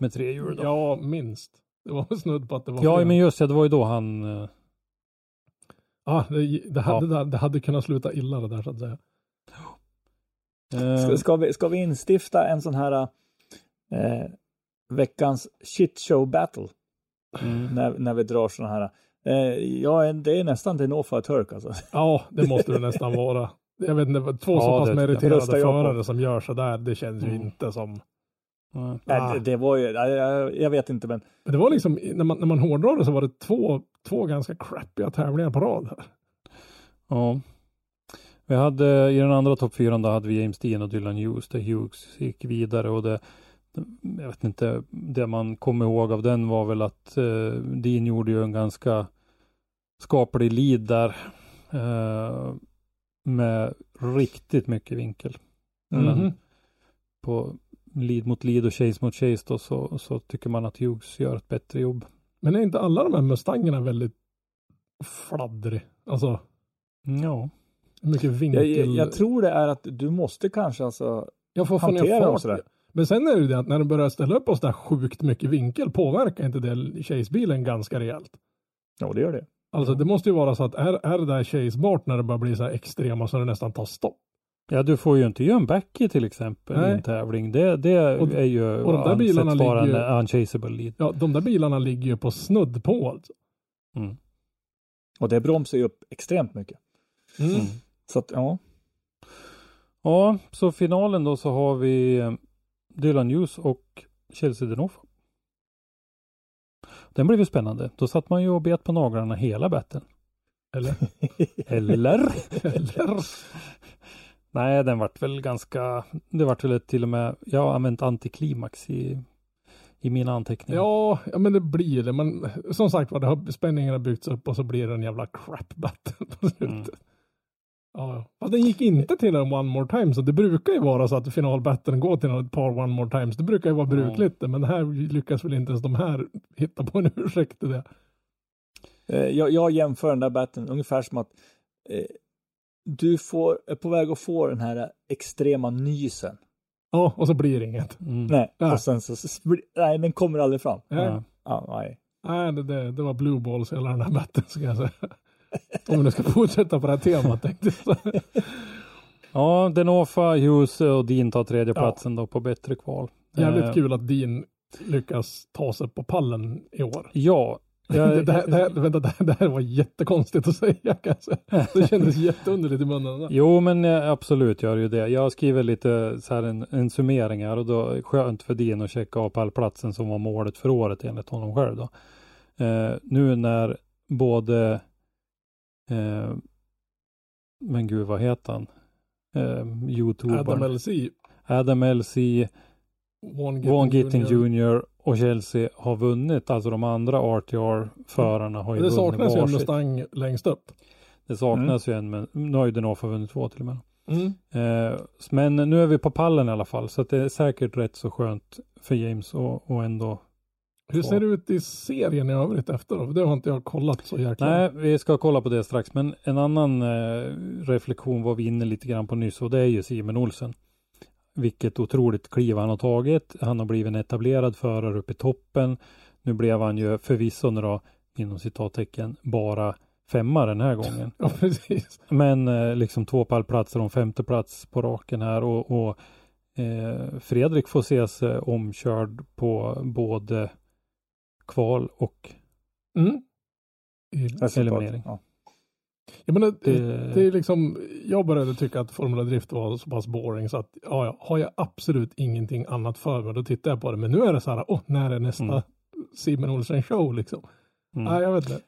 med tre hjul då. Ja, minst. Det var snudd på att det var Ja, men just det, det var ju då han eh, Ja, det, det, hade, Ja. det, det hade kunnat sluta illa det där så att säga. Ska, ska, vi, ska vi instifta en sån här eh, veckans shit show battle mm, när, när vi drar såna här. Eh, ja, det är nästan till no för Turk alltså. Ja, det måste det nästan vara. Jag vet inte, två Ja, så pass det- meriterade förare som gör så där, det känns ju Mm. inte som... nej. Ah. Nej, det, det var ju, jag, jag, vet inte men Men det var liksom, när man, när man hårdrar det så var det två, två ganska crappiga tävlingar på rad här. Ja. Vi hade i den andra topp fyran då hade vi James Dean och Dylan Hughes där Hughes gick vidare och det jag vet inte, det man kommer ihåg av den var väl att eh, Dean gjorde ju en ganska skaplig lead där eh, med riktigt mycket vinkel. Men Mhm. på lead mot lead och chase mot chase då så, så tycker man att Hughes gör ett bättre jobb. Men är inte alla de här Mustangerna väldigt fladdrig? Alltså, Ja, mycket vinkel. jag, jag tror det är att du måste kanske alltså jag får hantera dem sådär. Men sen är det ju det att när de börjar ställa upp oss där sjukt mycket vinkel påverkar inte det Chase-bilen ganska rejält. Ja, det gör det. Alltså det måste ju vara så att är, är det där Chase-bart när det börjar bli så här extrema så det nästan tar stopp. Ja, du får ju inte göra en backy till exempel i Nej. en tävling. Det, det Och- är ju och de där bilarna vara ligger en unchaseable lead. Ja, de där bilarna ligger ju på snudd på alltså. Mm. Och det bromsar ju upp extremt mycket. Mm. Mm. Så att ja, Ja, så finalen då så har vi eh, Dylan Hughes och Chelsea Denofa. Den blev ju spännande. Då satt man ju och bet på naglarna hela batten. Eller? Eller? Eller? Nej, den vart väl ganska, det vart väl till och med, jag har använt antiklimax i, i mina anteckningar. Ja, ja, men det blir det. Men som sagt var, det har, spänningen har byggts upp och så blir det en jävla crap battle på slutet. Mm. Ja, ja. Fast den gick inte till en one more time, så det brukar ju vara så att finalbattlen går till ett par one more times. Det brukar ju vara Ja. brukligt, det, men här lyckas väl inte ens de här hitta på en ursäkt till det. eh, jag, jag jämför den där batten ungefär som att eh, du får, är på väg att få den här extrema nysen. Ja, och så blir det inget. Mm. Nej, Ja. och sen så, nej, den kommer aldrig fram. Ja. Ja, nej. nej det, det, det var blue balls hela den här batten, ska jag säga. Om vi nu ska fortsätta på det här temat tänkte jag. Ja, Denofa, Hughes och Dean tar tredjeplatsen då på bättre kval. Jävligt Eh, kul att Dean lyckas ta sig på pallen i år. Ja. Jag, det, här, det, här, vänta, det, här, var jättekonstigt att säga kan jag säga. Det kändes jätteunderligt i munnen. Jo, men eh, absolut gör ju det. Jag skriver lite så här en, en summering här och då skönt för Dean att checka av pallplatsen som var målet för året enligt honom själv då. Eh, nu när både eh, men gud vad heter han? Eh, Youtubern. Adam LC, Adam LC, One Gittin, Von Gittin Jr. Och Chelsea har vunnit. Alltså de andra RTR-förarna har ju Det vunnit saknas ju en. Mustang längst upp. Det saknas ju en, men nu har ju Denofa vunnit två till och med. Mm. Eh, men nu är vi på pallen i alla fall, så det är säkert rätt så skönt för James och, och ändå. Hur ser det ut i serien i övrigt efter då? Det har inte jag kollat så jäkla. Nej, vi ska kolla på det strax, men en annan eh, reflektion var vi inne lite grann på nyss och det är ju Simon Olsen. Vilket otroligt kliv han har tagit. Han har blivit en etablerad förare uppe i toppen. Nu blev han ju förvisso då inom citattecken bara femma den här gången. Ja, precis. Men eh, liksom två pallplatser och en femte plats på raken här och, och eh, Fredrik får se sig omkörd på både kval och Mm. Eliminering. Ja. Jag, menar, det, Det- det är liksom, jag började tycka att Formula Drift var så pass boring så att ja, ja, har jag absolut ingenting annat för mig då tittar jag på det. Men nu är det så här, åh, när är nästa Mm. Simon Olsen show liksom? Mm. Nej, jag vet inte.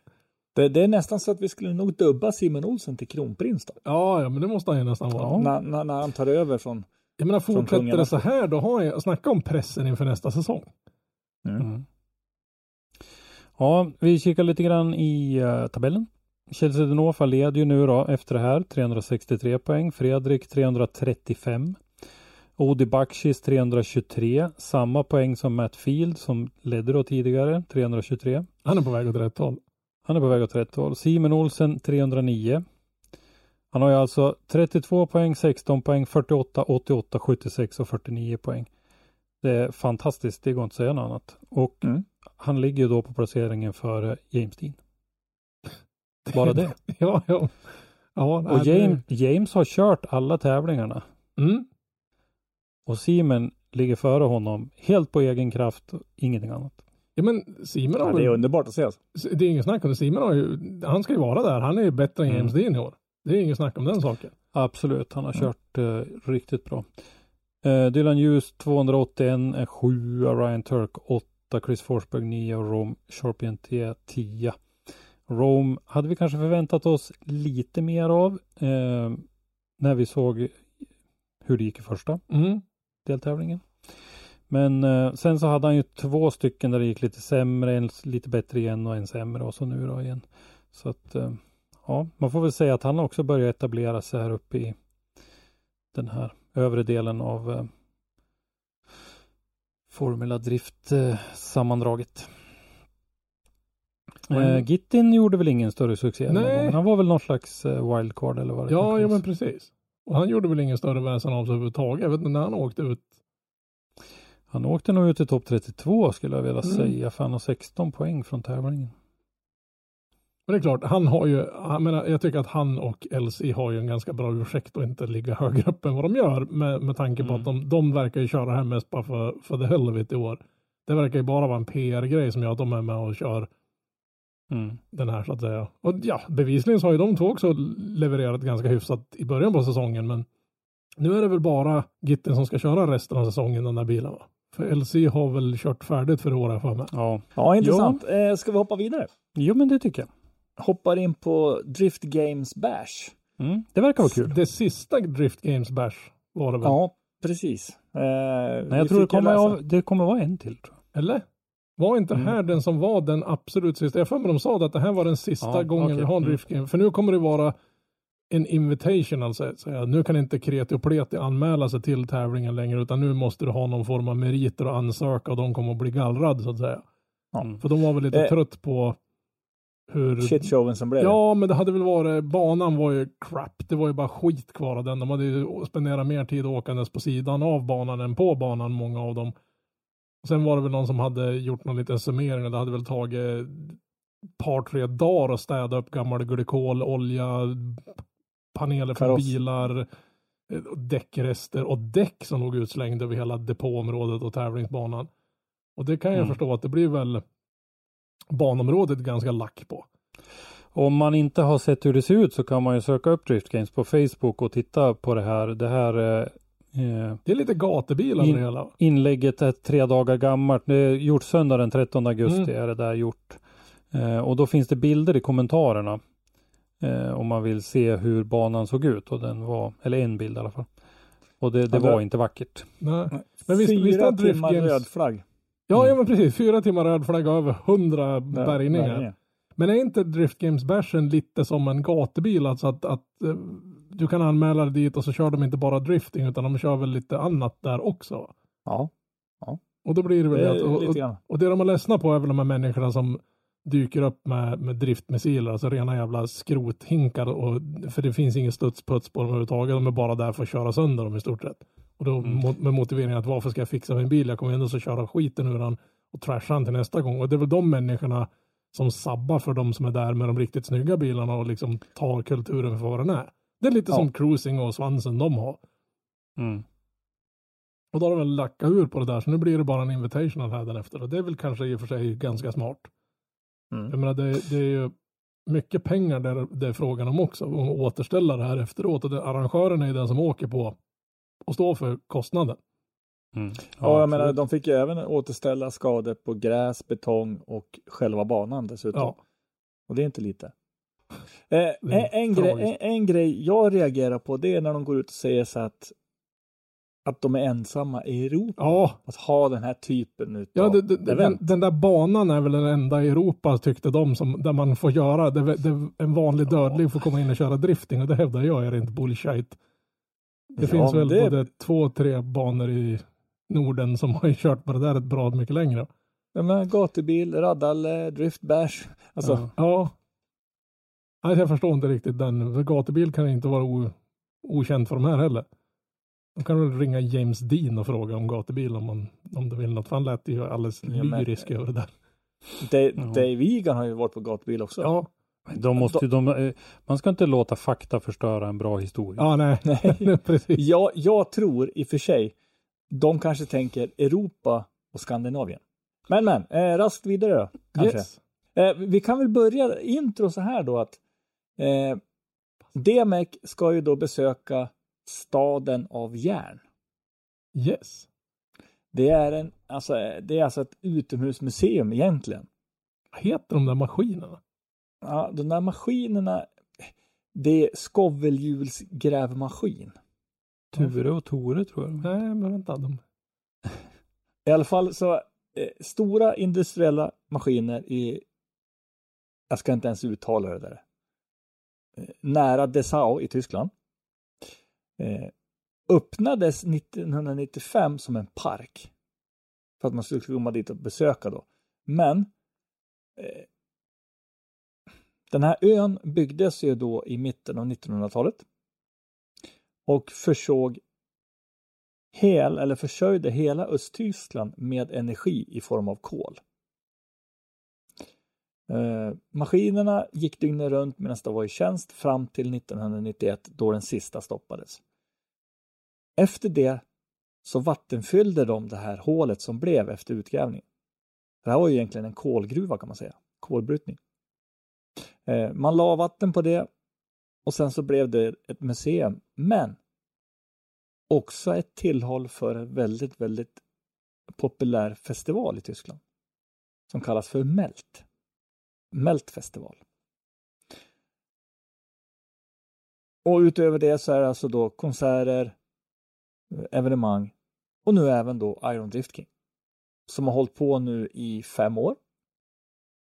Det, det är nästan så att vi skulle nog dubba Simon Olsen till kronprins då. Ja, ja, men det måste han ju nästan vara. Ja. När, när, när han tar över från... Jag menar, fortsätter det så här, då har jag, snacka om pressen inför nästa säsong. Mm. Ja, vi kikar lite grann i uh, tabellen. Chelsea Denofa leder ju nu då efter det här 363 poäng. Fredrik 335. Odi Bakshis 323. Samma poäng som Matt Field som ledde då tidigare 323. Han är på väg åt rätt håll. Han är på väg åt rätt håll. Simon Olsen 309. Han har ju alltså 32 poäng, 16 poäng, 48, 88, 76 och 49 poäng. Det är fantastiskt, det går inte att säga något annat. Och Mm. han ligger ju då på placeringen före James Dean. Bara det. ja, ja. ja nej, Och det- James, James har kört alla tävlingarna. Mm. Och Simon ligger före honom helt på egen kraft, och ingenting annat. Ja, men Simon har Ja, det är underbart att se. Alltså. det är ingen snack om det. Simon har ju, han ska ju vara där. Han är ju bättre än Mm. James Dean i år. Det är ingen snack om den saken. Absolut, han har Ja. kört eh, riktigt bra. Eh, Dylan Hughes 281, är 7, Ryan Turk 8, Chris Forsberg 9 och Rome Sharpien T 10. Rome hade vi kanske förväntat oss lite mer av eh, när vi såg hur det gick i första Mm. deltävlingen. Men eh, sen så hade han ju två stycken där det gick lite sämre, en lite bättre igen och en sämre och så nu då igen. Så att eh, ja, man får väl säga att han också börjar etablera sig här uppe i den här övre delen av eh, Formula Drift sammandraget. Eh, Gittin gjorde väl ingen större succé Nej. Han var väl någon slags eh, wildcard eller vad det Ja, ja, men precis. Och han gjorde väl ingen större väsen av sig överhuvudtaget. Jag vet inte när han åkte ut. Han åkte nog ut i topp 32 skulle jag vilja Mm. säga, för han har 16 poäng från tävlingen. Men det är klart, han har ju, jag, menar, jag tycker att han och LC har ju en ganska bra ursäkt att inte ligga högre upp än vad de gör med, med tanke på Mm. att de, de verkar ju köra här mest bara för, för the hell of it i år. Det verkar ju bara vara en PR-grej som gör att de är med och kör Mm. den här så att säga. Och ja, bevisligen så har ju de två också levererat ganska hyfsat i början på säsongen, men nu är det väl bara Gitten som ska köra resten av säsongen den där bilen va? För LC har väl kört färdigt för i år har jag för mig. Ja, Ja, intressant. Eh, ska vi hoppa vidare? jo men det tycker jag. Hoppar in på Drift Games Bash. Mm. Det verkar vara kul. Det sista Drift Games Bash var det väl? Ja, precis. Eh, Nej, jag tror det kommer, av, det kommer vara en till. Tror Eller? Var inte Mm. här den som var den absolut sista? Jag för mig de sa att det här var den sista Ja, gången okej. vi har en Mm. drift game. För nu kommer det vara en invitation alltså. Så nu kan inte Kreti och Pleti anmäla sig till tävlingen längre utan nu måste du ha någon form av meriter och ansöka och de kommer att bli gallrad så att säga. Mm. För de var väl lite Eh. trött på hur... Shitshowen som blev. Ja, men det hade väl varit, banan var ju crap. Det var ju bara skit kvar av den. De hade ju spenderat mer tid åkandes på sidan av banan än på banan, många av dem. Sen var det väl någon som hade gjort någon liten summering och det hade väl tagit par, tre dagar att städa upp gammal glykol, olja, paneler Kaross. bilar, eh, däckrester och däck som låg utslängda över hela depåområdet och tävlingsbanan. Och det kan jag Mm. förstå att det blir väl banområdet ganska lack på. Om man inte har sett hur det ser ut så kan man ju söka upp Drift Games på Facebook och titta på det här. Det här eh, Det är lite gatubilar In- det hela. inlägget är tre dagar gammalt. Det är gjort söndag den 13 augusti Mm. är det där gjort. Eh, och då finns det bilder i kommentarerna. Eh, om man vill se hur banan såg ut och den var, eller en bild i alla fall. Och det, det Ja, det- var inte vackert. Nej. Men visst- Fyra visst är Drift timmar Games- röd flagg. Ja, Mm. ja men precis. Fyra timmar röd flagga över hundra bärgningar. Men är inte Drift Games Bashen lite som en gatubil? Alltså att, att eh, du kan anmäla dig dit och så kör de inte bara drifting utan de kör väl lite annat där också. Ja, Och då blir det väl det att- Och, och, och det de har ledsna på är väl de här människorna som dyker upp med, med driftmissiler, alltså rena jävla skrothinkar. Och, för det finns ingen studsputs på dem överhuvudtaget. De är bara där för att köra sönder dem i stort sett. Och då Mm. med motiveringen att varför ska jag fixa min bil? Jag kommer ändå så köra skiten ur den och trasha den till nästa gång. Och det är väl de människorna som sabbar för de som är där med de riktigt snygga bilarna och liksom tar kulturen för vad den är. Det är lite Ja. som cruising och svansen de har. Mm. Och då har de väl lackat ur på det där, så nu blir det bara en invitational här efter. Och det är väl kanske i och för sig ganska smart. Mm. Jag menar, det, det är ju mycket pengar där det är frågan om också, att återställa det här efteråt. Och det, arrangören är ju den som åker på och står för kostnaden. Mm. Ja, jag menar, de fick ju även återställa skador på gräs, betong och själva banan dessutom. Ja, Och det är inte lite. Eh, är en, en, grej, en, en grej jag reagerar på det är när de går ut och säger så att, att de är ensamma i Europa. ja, Att ha den här typen utav ja det, det, den, event. den där banan är väl den enda i Europa tyckte de som, där man får göra, det, det, en vanlig dödlig får komma in och köra drifting och det hävdar jag är inte bullshit. Det Ja, finns men väl det- både två, tre banor i Norden som har kört på det där ett bra mycket längre. Jag menar, gatubil, raddalle, driftbash. Alltså, ja. ja. Nej, jag förstår inte riktigt den. För gatubil kan inte vara o, okänt för de här heller. De kan väl ringa James Dean och fråga om gatubil om, man, om de vill något. För han lät ju alldeles Ja, men- lyrisk över det där. Dave, Ja. Dave Egan har ju varit på gatubil också. Ja, De måste, de, eh, man ska inte låta fakta förstöra en bra historia. ja nej. Nej. Precis. Jag, jag tror i och för sig, de kanske tänker Europa och Skandinavien. Men men, eh, raskt vidare då. Kanske. Yes. Eh, vi kan väl börja intro så här då att eh, Demek ska ju då besöka staden av järn. Yes. Det är, en, alltså, det är alltså ett utomhusmuseum egentligen. Vad heter de där maskinerna? Ja, de där maskinerna, det är skovelhjulsgrävmaskin. Ture och Tore tror jag. Nej, men vänta. De... I alla fall så eh, stora industriella maskiner i, jag ska inte ens uttala det där, Eh, nära Dessau i Tyskland. Eh, öppnades 1995 som en park. För att man skulle komma dit och besöka då. Men eh, den här ön byggdes ju då i mitten av 1900-talet. Och försåg hel, eller försörjde hela Östtyskland med energi i form av kol. Eh, maskinerna gick dygnet runt medan de var i tjänst fram till 1991 då den sista stoppades. Efter det så vattenfyllde de det här hålet som blev efter utgrävningen. Det här var ju egentligen en kolgruva kan man säga, kolbrytning. Eh, man la vatten på det och sen så blev det ett museum. Men också ett tillhåll för en väldigt, väldigt populär festival i Tyskland. Som kallas för Melt. Meltfestival. Och utöver det så är det alltså då konserter, evenemang och nu även då Iron Drift King. Som har hållit på nu i fem år.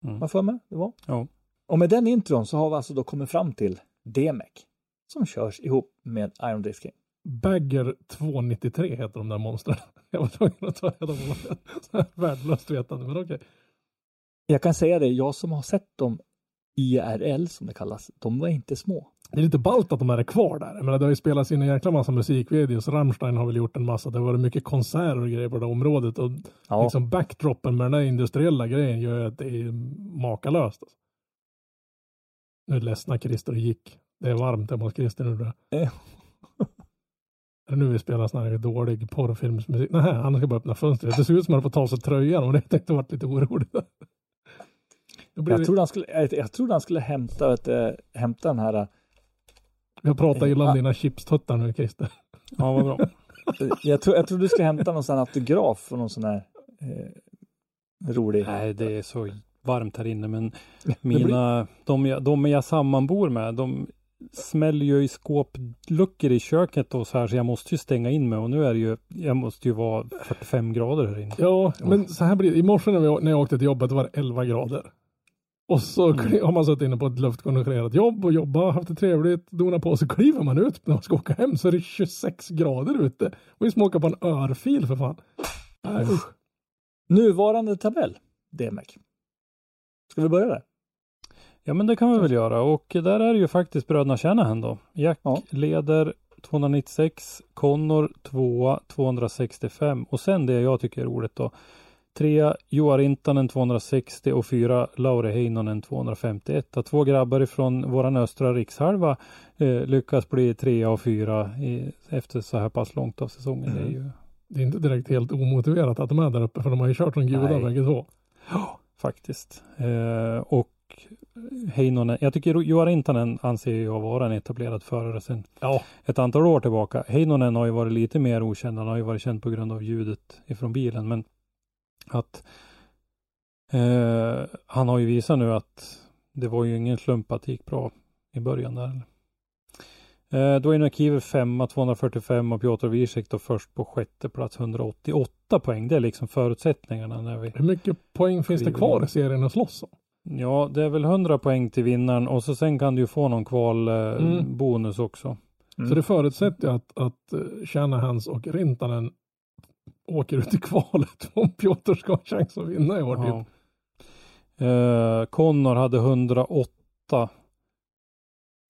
Mm. Vad för mig det var. Ja. Och med den intron så har vi alltså då kommit fram till DMEC. Som körs ihop med Iron Drift King. Bagger 293 heter de där monstren. Jag var tvungen att ta reda på det. Värdelöst vetande, men okej. Jag kan säga det, jag som har sett dem IRL som det kallas, de var inte små. Det är lite ballt att de här är kvar där. Jag menar, det har ju spelats in en jäkla massa musikvideos. Rammstein har väl gjort en massa. Det har varit mycket konserter och grejer på det området. Och Ja, liksom backdroppen med den där industriella grejen gör att det är makalöst. Alltså. Nu ledsna Christer och gick. Det är varmt hemma hos Christer nu. Eh. Är det nu vi spelar sån här dålig porrfilmsmusik? Nej, han ska bara öppna fönstret. Det ser ut som att han får ta av sig tröjan och det tänkte jag varit lite orolig. Jag trodde han skulle, jag, jag trodde han skulle hämta, vet, hämta den här, jag pratar illa om Ja. dina chipstuttar nu Christer. ja, vad bra. jag, tror, jag trodde du skulle hämta någon sån här autograf och någon sån här eh, rolig. Nej, det är så varmt här inne, men mina, de, jag, de jag sammanbor med, de smäller ju i skåpluckor i köket och så här, så jag måste ju stänga in mig och nu är det ju, jag måste ju vara 45 grader här inne. Ja, men så här blir det. I morse när, vi, när jag åkte till jobbet var det 11 grader. Och så Mm. har man suttit inne på ett luftkonditionerat jobb och jobbat, haft det trevligt, donat på. Så kliver man ut när man ska åka hem så är det 26 grader ute. Och vi ska åka på en örfil för fan. Usch. Nuvarande tabell, DMEC. Ska vi börja där? Ja, men det kan vi väl göra och där är det ju faktiskt bröderna Shanahan då. Jack Ja. leder 296, Connor 2 265 och sen det jag tycker är roligt då. Trea Joar Rintanen 260 och fyra Laure Heinonen 251. Att två grabbar ifrån våran östra rikshalva eh, lyckas bli trea och fyra i, efter så här pass långt av säsongen. Mm. Det är ju Det är inte direkt helt omotiverat att de är där uppe för de har ju kört som gudar bägge två. faktiskt. Eh, och Heinonen, jag tycker Joar Rintanen anser jag vara en etablerad förare sedan Ja, ett antal år tillbaka. Heinonen har ju varit lite mer okänd. Han har ju varit känd på grund av ljudet ifrån bilen. Men att eh, han har ju visat nu att det var ju ingen slump att det gick bra i början där. Eh, då är Nakiver femma, 245 och Piotr Wiesek då först på sjätte plats, 188 poäng. Det är liksom förutsättningarna när vi hur mycket poäng finns det kvar i serien att slåss om? Ja, det är väl 100 poäng till vinnaren och så sen kan du ju få någon kvalbonus eh, Mm. bonus också. Mm. Så det förutsätter att, att uh, Shanahans och Rintanen åker ut i kvalet om Piotr ska ha chans att vinna i år. Typ. Ja. Eh, Connor hade 108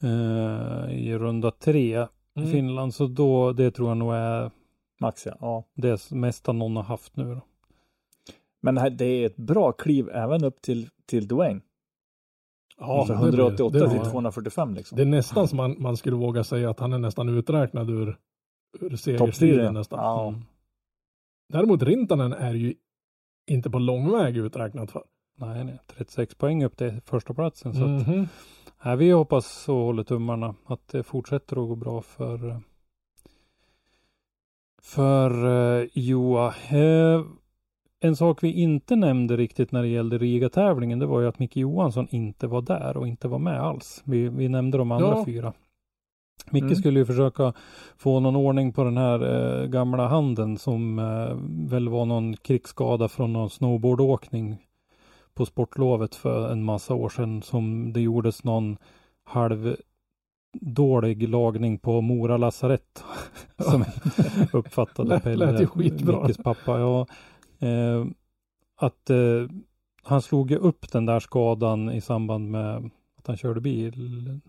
eh, i runda tre i Mm. Finland, så då det tror jag nog är Max ja. ja. det mesta någon har haft nu. Då. Men det det är ett bra kliv även upp till, till Dwayne. Ja, alltså det blir- 188 det till var- 245 liksom. Det är nästan som man, man skulle våga säga att han är nästan uträknad ur, ur segerstriden nästan. Ja. Mm. Däremot Rintanen är ju inte på lång väg uträknad för. Nej, nej, 36 poäng upp till första platsen. Så att, Mhm. nej, vi hoppas och håller tummarna att det fortsätter att gå bra för för uh, Joa. Eh, en sak vi inte nämnde riktigt när det gällde Riga-tävlingen, det var ju att Micke Johansson inte var där och inte var med alls. Vi, vi nämnde de andra Ja. fyra. Micke Mm. skulle ju försöka få någon ordning på den här eh, gamla handen som eh, väl var någon krigsskada från någon snowboardåkning på sportlovet för en massa år sedan som det gjordes någon halv dålig lagning på Mora lasarett som uppfattade Pelle. Mickes pappa. Ja, eh, att eh, han slog ju upp den där skadan i samband med att han körde bil.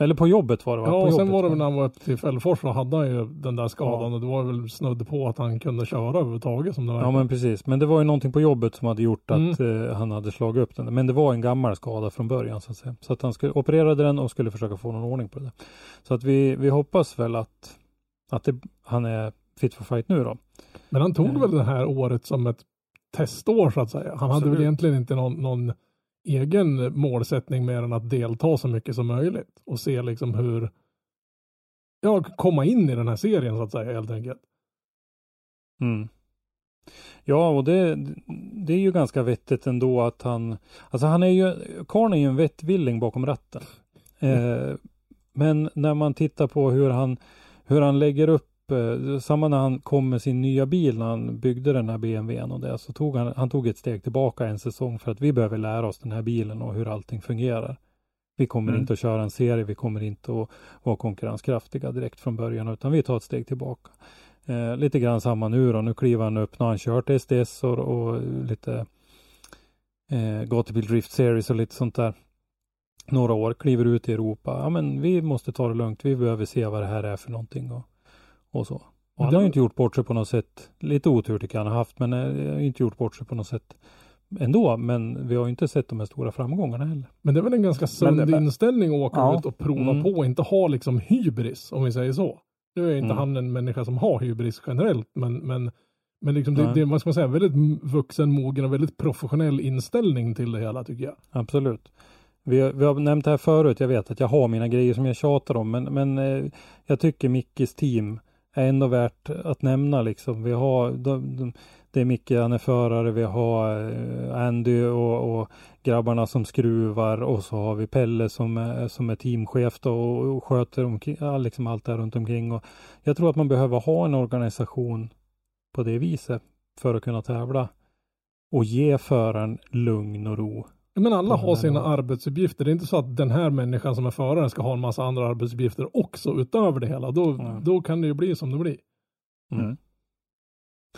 Eller på jobbet var det va? Ja, på och sen var det väl när han var upp till Fällfors så hade han ju den där skadan Ja. och det var väl snudd på att han kunde köra överhuvudtaget som det Ja verkar. men precis, men det var ju någonting på jobbet som hade gjort att Mm. eh, han hade slagit upp den. Men det var en gammal skada från början så att säga. Så att han skulle, opererade den och skulle försöka få någon ordning på det. Så att vi, vi hoppas väl att, att det, han är fit for fight nu då. Men han tog Mm. väl det här året som ett testår så att säga. Han hade Absolut. väl egentligen inte någon, någon egen målsättning mer än att delta så mycket som möjligt och se liksom hur ja, komma in i den här serien så att säga helt enkelt. Mm. Ja, och det, det är ju ganska vettigt ändå att han, alltså han är ju, karln är ju en vettvilling bakom ratten. Eh, men när man tittar på hur han, hur han lägger upp, eh, samma när han kom med sin nya bil när han byggde den här BMWn och det, så tog han, han tog ett steg tillbaka en säsong för att vi behöver lära oss den här bilen och hur allting fungerar. Vi kommer Mm. inte att köra en serie, vi kommer inte att vara konkurrenskraftiga direkt från början, utan vi tar ett steg tillbaka. Eh, lite grann samma nu då. Nu kliver han upp när han kört SDS och, och lite eh, gatubil drift series och lite sånt där. Några år, kliver ut i Europa. Ja men vi måste ta det lugnt. Vi behöver se vad det här är för någonting och, och så. Och han Det- har ju inte gjort bort sig på något sätt. Lite otur tycker jag han har haft, men eh, har inte gjort bort sig på något sätt ändå. Men vi har ju inte sett de här stora framgångarna heller. Men det är väl en ganska sund inställning att åka Ja. ut och prova Mm. på och inte ha liksom hybris om vi säger så. Nu är inte Mm. han en människa som har hybris generellt men, men, men liksom det, det är vad ska man säga, väldigt vuxen, mogen och väldigt professionell inställning till det hela tycker jag. Absolut. Vi, har- vi har nämnt det här förut. Jag vet att jag har mina grejer som jag tjatar om, men, men eh, jag tycker Mickes team är ändå värt att nämna liksom. Vi har, de, de, det är Micke, han är förare, vi har eh, Andy och, och grabbarna som skruvar och så har vi Pelle som är, som är teamchef då och, och sköter omkring, ja, liksom allt det här runt omkring. Och jag tror att man behöver ha en organisation på det viset för att kunna tävla och ge föraren lugn och ro. Men alla Ja, har sina ja. arbetsuppgifter. Det är inte så att den här människan som är förare ska ha en massa andra arbetsuppgifter också utöver det hela. Då, Ja. då kan det ju bli som det blir. Mm.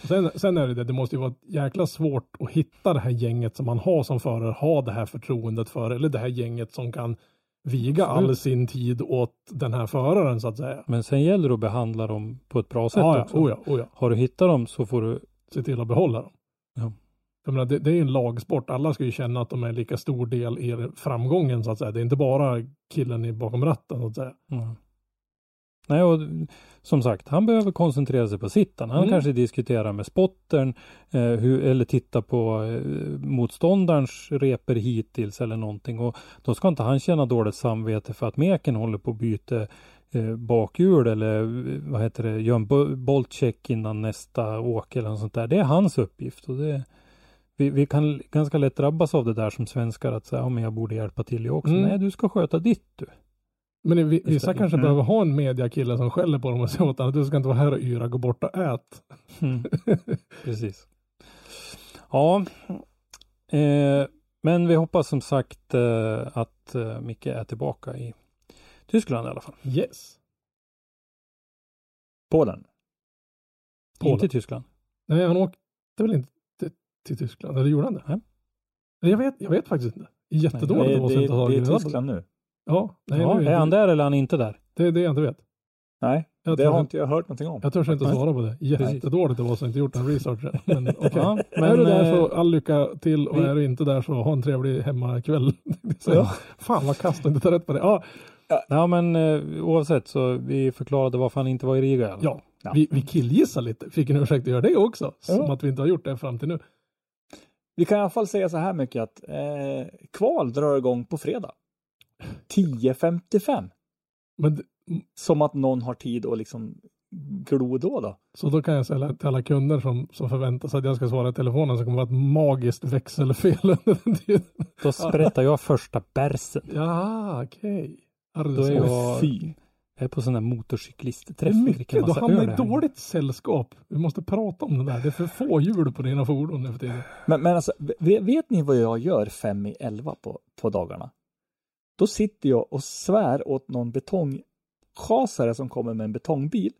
Sen, sen är det det, det måste ju vara jäkla svårt att hitta det här gänget som man har som förare, ha det här förtroendet för, eller det här gänget som kan viga Absolut. all sin tid åt den här föraren så att säga. Men sen gäller det att behandla dem på ett bra sätt Ja, ja, också. oh ja, oh ja. Har du hittat dem så får du, Se till att behålla dem. Jag menar, det, det är en lagsport. Alla ska ju känna att de är lika stor del i framgången så att säga. Det är inte bara killen i bakom ratten så att säga. Mm. Nej, och som sagt, han behöver koncentrera sig på sittan. Han Mm. kanske diskuterar med spottern eh, hur, eller titta på eh, motståndarens reper hittills eller någonting. Och då ska inte han känna dåligt samvete för att Meken håller på att byta eh, bakhjul eller vad heter det, gör en bo- boltcheck innan nästa åk eller något sånt där. Det är hans uppgift. Och det, vi, vi kan ganska lätt drabbas av det där som svenskar att säga, ja men jag borde hjälpa till jag också. Mm. Nej, du ska sköta ditt du. Men vi- vissa kanske Mm. behöver ha en mediakille som skäller på dem och säger åt dem att du ska inte vara här och yra, gå bort och ät. Mm. Precis. Ja, eh, men vi hoppas som sagt eh, att eh, Micke är tillbaka i Tyskland i alla fall. Yes. Polen. Polen. Inte Tyskland. Nej, han åkte väl inte till, Tyskland, eller gjorde han det? Nej. Jag vet, jag vet faktiskt inte. Jättedåligt av oss att inte ha det är Tyskland nu. Ja, nej, Ja, nu är han där eller är han inte där? Det är det jag inte vet. Nej, Jag det har inte jag hört någonting om. Jag törs inte svara på det. Jättedåligt av oss att inte gjort den researchen. Men okej. Ja, är du men, där eh, så all lycka till och vi- är du inte där så ha en trevlig hemmakväll. Ja. Fan vad kast inte ta rätt på det. Ja, Ja, men eh, oavsett så vi förklarade varför han inte var i Riga. ja. Ja. Vi, vi killgissar lite. Fick en ursäkt att göra det också. Som Ja. att vi inte har gjort det fram till nu. Vi kan i alla fall säga så här mycket att eh, kval drar igång på fredag. 10.55. Men, d- Som att någon har tid att liksom glo då då. så då kan jag säga till alla kunder som, som förväntar sig att jag ska svara i telefonen så kommer det vara ett magiskt växelfel under den tiden. Då sprättar jag första bärsen. Ja, okej. Okay. Då är jag, Fy. Jag är på och dricker mycket. Då hamnar i dåligt sällskap. Vi måste prata om det där. Det är för få hjul på dina fordon nu för tiden. Men, men alltså, vet, vet ni vad jag gör fem i elva på, på dagarna? Då sitter jag och svär åt någon betongschasare som kommer med en betongbil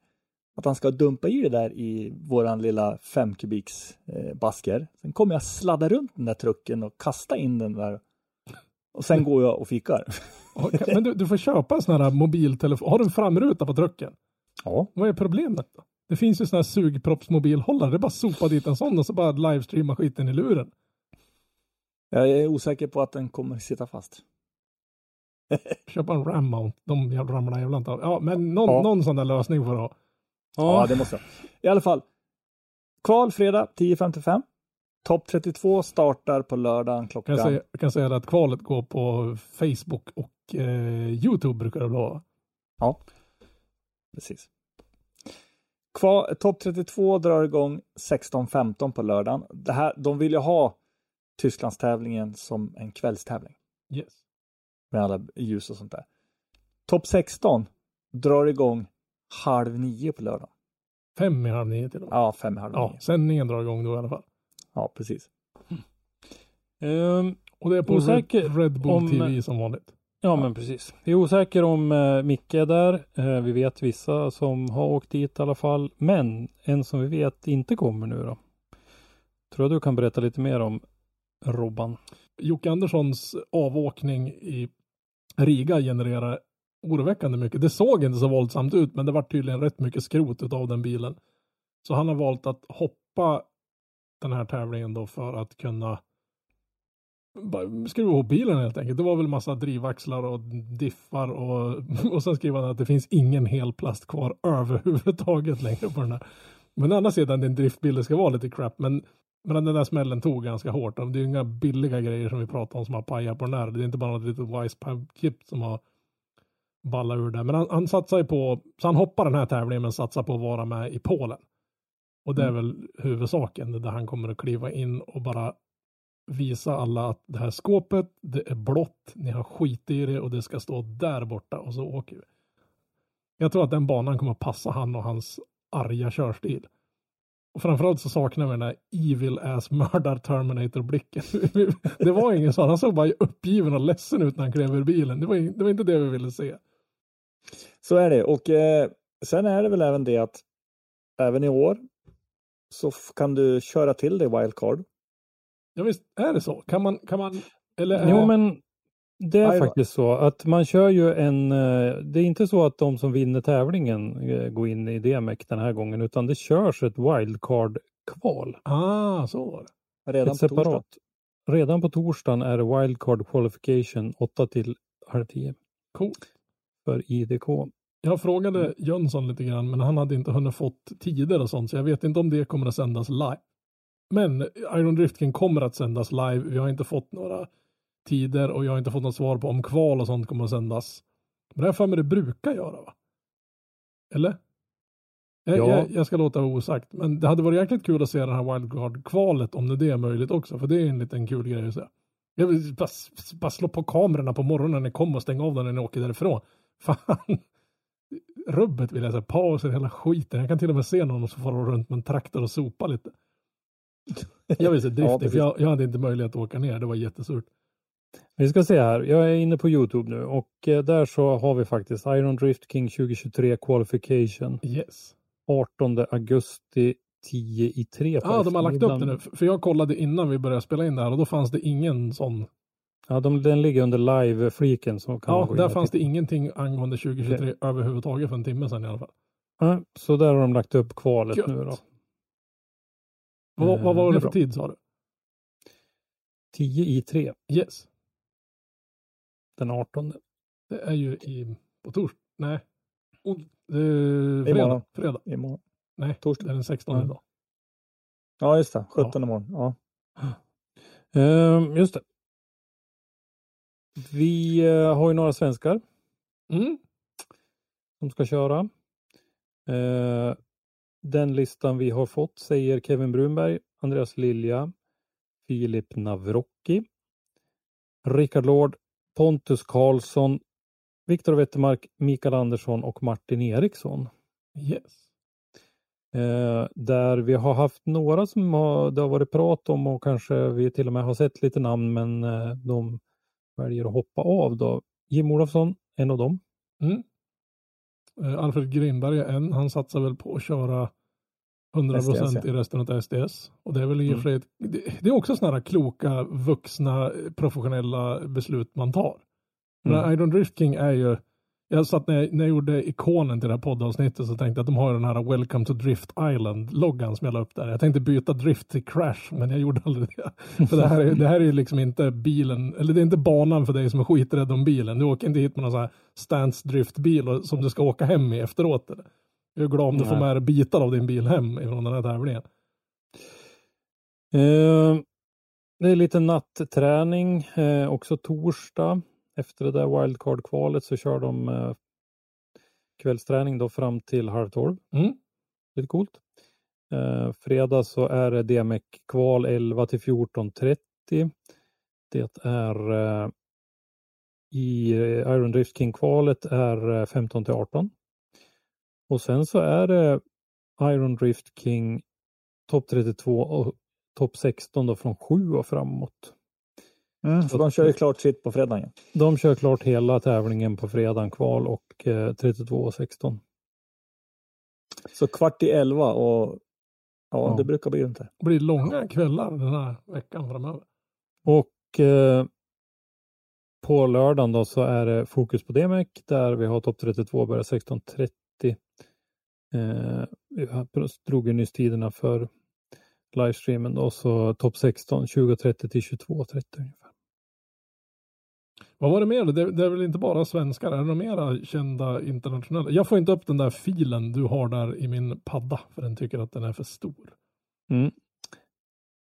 att han ska dumpa i det där i våran lilla fem kubiks eh, basker. Sen kommer jag sladda runt den där trucken och kasta in den där. Och sen går jag och fikar. Men du, du får köpa en sån här mobiltelefon. Har du en framruta på trucken? Ja. Vad är problemet då? Det finns ju såna här sugproppsmobilhållare. Det är bara att sopa dit en sån och så bara livestreama skiten i luren. Jag är osäker på att den kommer sitta fast. Köpa en RAM mount. De ramlar jävla inte av. Ja, men någon, Ja. någon sån där lösning får du ha. Ja, det måste jag. I alla fall. Kval fredag 10.55. Topp 32 startar på lördagen Kan klockan... jag, säga, kan säga att kvalet går på Facebook och eh, Youtube brukar det vara. Ja, precis. Kva, Topp 32 drar igång 16.15 på lördagen. Det här, de vill ju ha Tysklandstävlingen som en kvällstävling Yes. med alla ljus och sånt där. Topp 16 drar igång halv nio på lördagen. Fem i halv nio till och med. Ja, fem i halv Ja, nio. sändningen drar igång då i alla fall. Ja, precis. Ehm, Och det är på Osäker Red, Bull om- TV som vanligt. Ja, men precis. Vi är osäkra om eh, Micke är där. Eh, vi vet vissa som har åkt dit i alla fall. Men en som vi vet inte kommer nu då. Tror jag du kan berätta lite mer om Robban. Jocke Anderssons avåkning i Riga genererar oroväckande mycket. Det såg inte så våldsamt ut, men det var tydligen rätt mycket skrot av den bilen. Så han har valt att hoppa den här tävlingen då för att kunna skruva ihop bilen helt enkelt. Det var väl massa drivaxlar och diffar och, och sen skriver han att det finns ingen hel plast kvar överhuvudtaget längre på den här. Men å andra sidan, din driftbil, det ska vara lite crap, men men den där smällen tog ganska hårt. Det är ju inga billiga grejer som vi pratar om som har pajat på den här. Det är inte bara något litet wise chip som har ballat ur där. Men han, han satsar ju på, så han hoppar den här tävlingen men satsar på att vara med i Polen. Och det är väl huvudsaken, där han kommer att kliva in och bara visa alla att det här skåpet, det är blått, ni har skit i det och det ska stå där borta och så åker vi. Jag tror att den banan kommer att passa han och hans arga körstil. Och framförallt så saknar vi den där evil ass mördar Terminator blicken. det var ingen sån, han såg bara uppgiven och ledsen ut när han klev ur bilen. Det var, det var inte det vi ville se. Så är det. Och eh, sen är det väl även det att även i år så kan du köra till dig wildcard. Ja visst, är det så? Kan man, kan man, eller? Jo, men det är Aj faktiskt så att man kör ju en... eh, Det är inte så att de som vinner tävlingen eh, går in i DMEC den här gången, utan det körs ett wildcard-kval. Ah, så var det. Redan ett på torsdag. separat. Redan på torsdagen är det wildcard qualification 8 till halv 10 Coolt. för IDK. Jag frågade Mm. Jönsson lite grann, men han hade inte hunnit fått tider och sånt, så jag vet inte om det kommer att sändas live. Men Iron Drift King kommer att sändas live. Vi har inte fått några tider och jag har inte fått något svar på om kval och sånt kommer att sändas. Men det jag för mig det brukar göra, va? Eller? Jag, Ja. jag, jag ska låta vara osagt, men det hade varit jäkligt kul att se det här wildcard-kvalet om det är möjligt också, för det är en liten kul grej att se. Jag vill bara, bara slå på kamerorna på morgonen när ni kommer och stänga av den när ni åker därifrån. Fan. Rubbet vill jag säga, pauser, hela skiten. Jag kan till och med se någon som far runt med en traktor och sopa lite. Jag vill se Ja, drifting, precis. för jag, jag hade inte möjlighet att åka ner. Det var jättesurt. Vi ska se här. Jag är inne på Youtube nu och eh, där så har vi faktiskt Iron Drift King 2023 Qualification Yes. 18 augusti 10 i 3 Ja, de har lagt upp det nu. För jag kollade innan vi började spela in det här och då fanns det ingen sån. Ja, de, den ligger under live-fliken. Så kan man Ja, in där och fanns det ingenting angående 2023 överhuvudtaget för en timme sedan i alla fall. Ja, så där har de lagt upp kvalet Gött. nu då. Vad, vad var Eh, det är för bra. tid sa du? 10 i 3 Yes. den 18. Det är ju i, på torsdag. Nej. On, eh, fredag. Imorgon. fredag. Imorgon. Nej, Torsdag. det är den 16 Ja. idag. Ja, just det. 17 imorgon. Ja. Ehm, just det. Vi eh, har ju några svenskar Mm. som ska köra. Eh, den listan vi har fått säger Kevin Brunberg, Andreas Lilja, Filip Navrocki, Rickard Lord, Pontus Karlsson, Viktor Wettermark, Mikael Andersson och Martin Eriksson. Yes. Eh, där vi har haft några som har, det har varit prat om och kanske vi till och med har sett lite namn men eh, de väljer att hoppa av då. Jim Olofsson, en av dem. Mm. Eh, Alfred Grimberg är en. Han satsar väl på att köra 100 SDS, procent ja. i resten av SDS. Och det är väl i och Mm. för sig, det är också sådana här kloka, vuxna, professionella beslut man tar. Mm. Men Iron Drift King är ju, jag satt när jag, när jag gjorde ikonen till det här poddavsnittet så tänkte jag att de har den här Welcome to Drift Island-loggan som jag la upp där. Jag tänkte byta Drift till Crash, men jag gjorde aldrig det. För det här, är, det här är ju liksom inte bilen, eller det är inte banan för dig som är skiträdd om bilen. Du åker inte hit med någon sån här Stance Drift-bil och- som du ska åka hem i efteråt. Eller? Jag är glad om du får med dig bitar av din bil hem ifrån den här tävlingen. Eh, det är lite natträning eh, också torsdag. Efter det där wildcard-kvalet så kör de eh, kvällsträning då fram till halv tolv. Mm. Lite coolt. Eh, fredag så är det DMEC-kval 11 till 14.30. Det är eh, i eh, Iron Drift King-kvalet är eh, 15 till 18. Och sen så är det Iron Drift King topp 32 och topp 16 då från 7 och framåt. Mm, så de kör ju klart sitt på fredagen. De kör klart hela tävlingen på fredagen kval och eh, 32 och 16. Så kvart i elva och ja, Ja. det brukar bli runt det. Det blir långa kvällar den här veckan framöver. Och eh, på lördagen då så är det fokus på DMEC där vi har topp 32 börjar 16.30. Eh, vi har- drog ju nyss tiderna för livestreamen då så topp 16 20.30 till 22.30 ungefär. Vad var det mer? Det, det är väl inte bara svenskar? Är det några mera kända internationella? Jag får inte upp den där filen du har där i min padda för den tycker att den är för stor. Mm.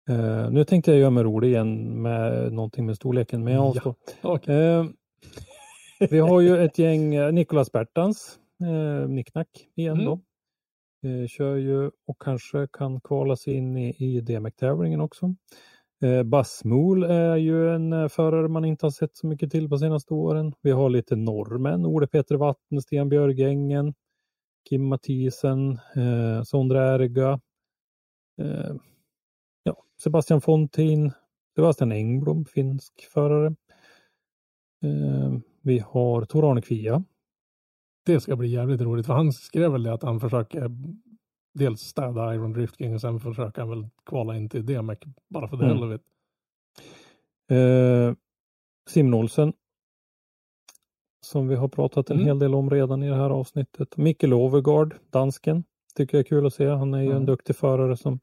Eh, nu tänkte jag göra mig rolig igen med någonting med storleken men jag Ja. avstår. Okej. Eh, vi har ju ett gäng, eh, Nicolas Bertans, eh, Nicknack igen Mm. då. Kör ju och kanske kan kvala sig in i, i DMEC-tävlingen också. Eh, Basmol är ju en eh, förare man inte har sett så mycket till på senaste åren. Vi har lite norrmän, Ole Peter Vattensten, Stian Björgängen, Kim Mathisen, eh, Sondre Erga, eh, ja, Sebastian Fontin, Sebastian Engblom, finsk förare. Eh, vi har Tor-Arne Kvia. Det ska bli jävligt roligt för han skrev väl det att han försöker dels städa Iron Drift King och sen försöker han väl kvala in till DMEC bara för det Mm. helvete. Eh, Simon Olsen. Som vi har pratat en Mm. hel del om redan i det här avsnittet. Mikkel Overgaard, dansken. Tycker jag är kul att se. Han är ju en Mm. duktig förare som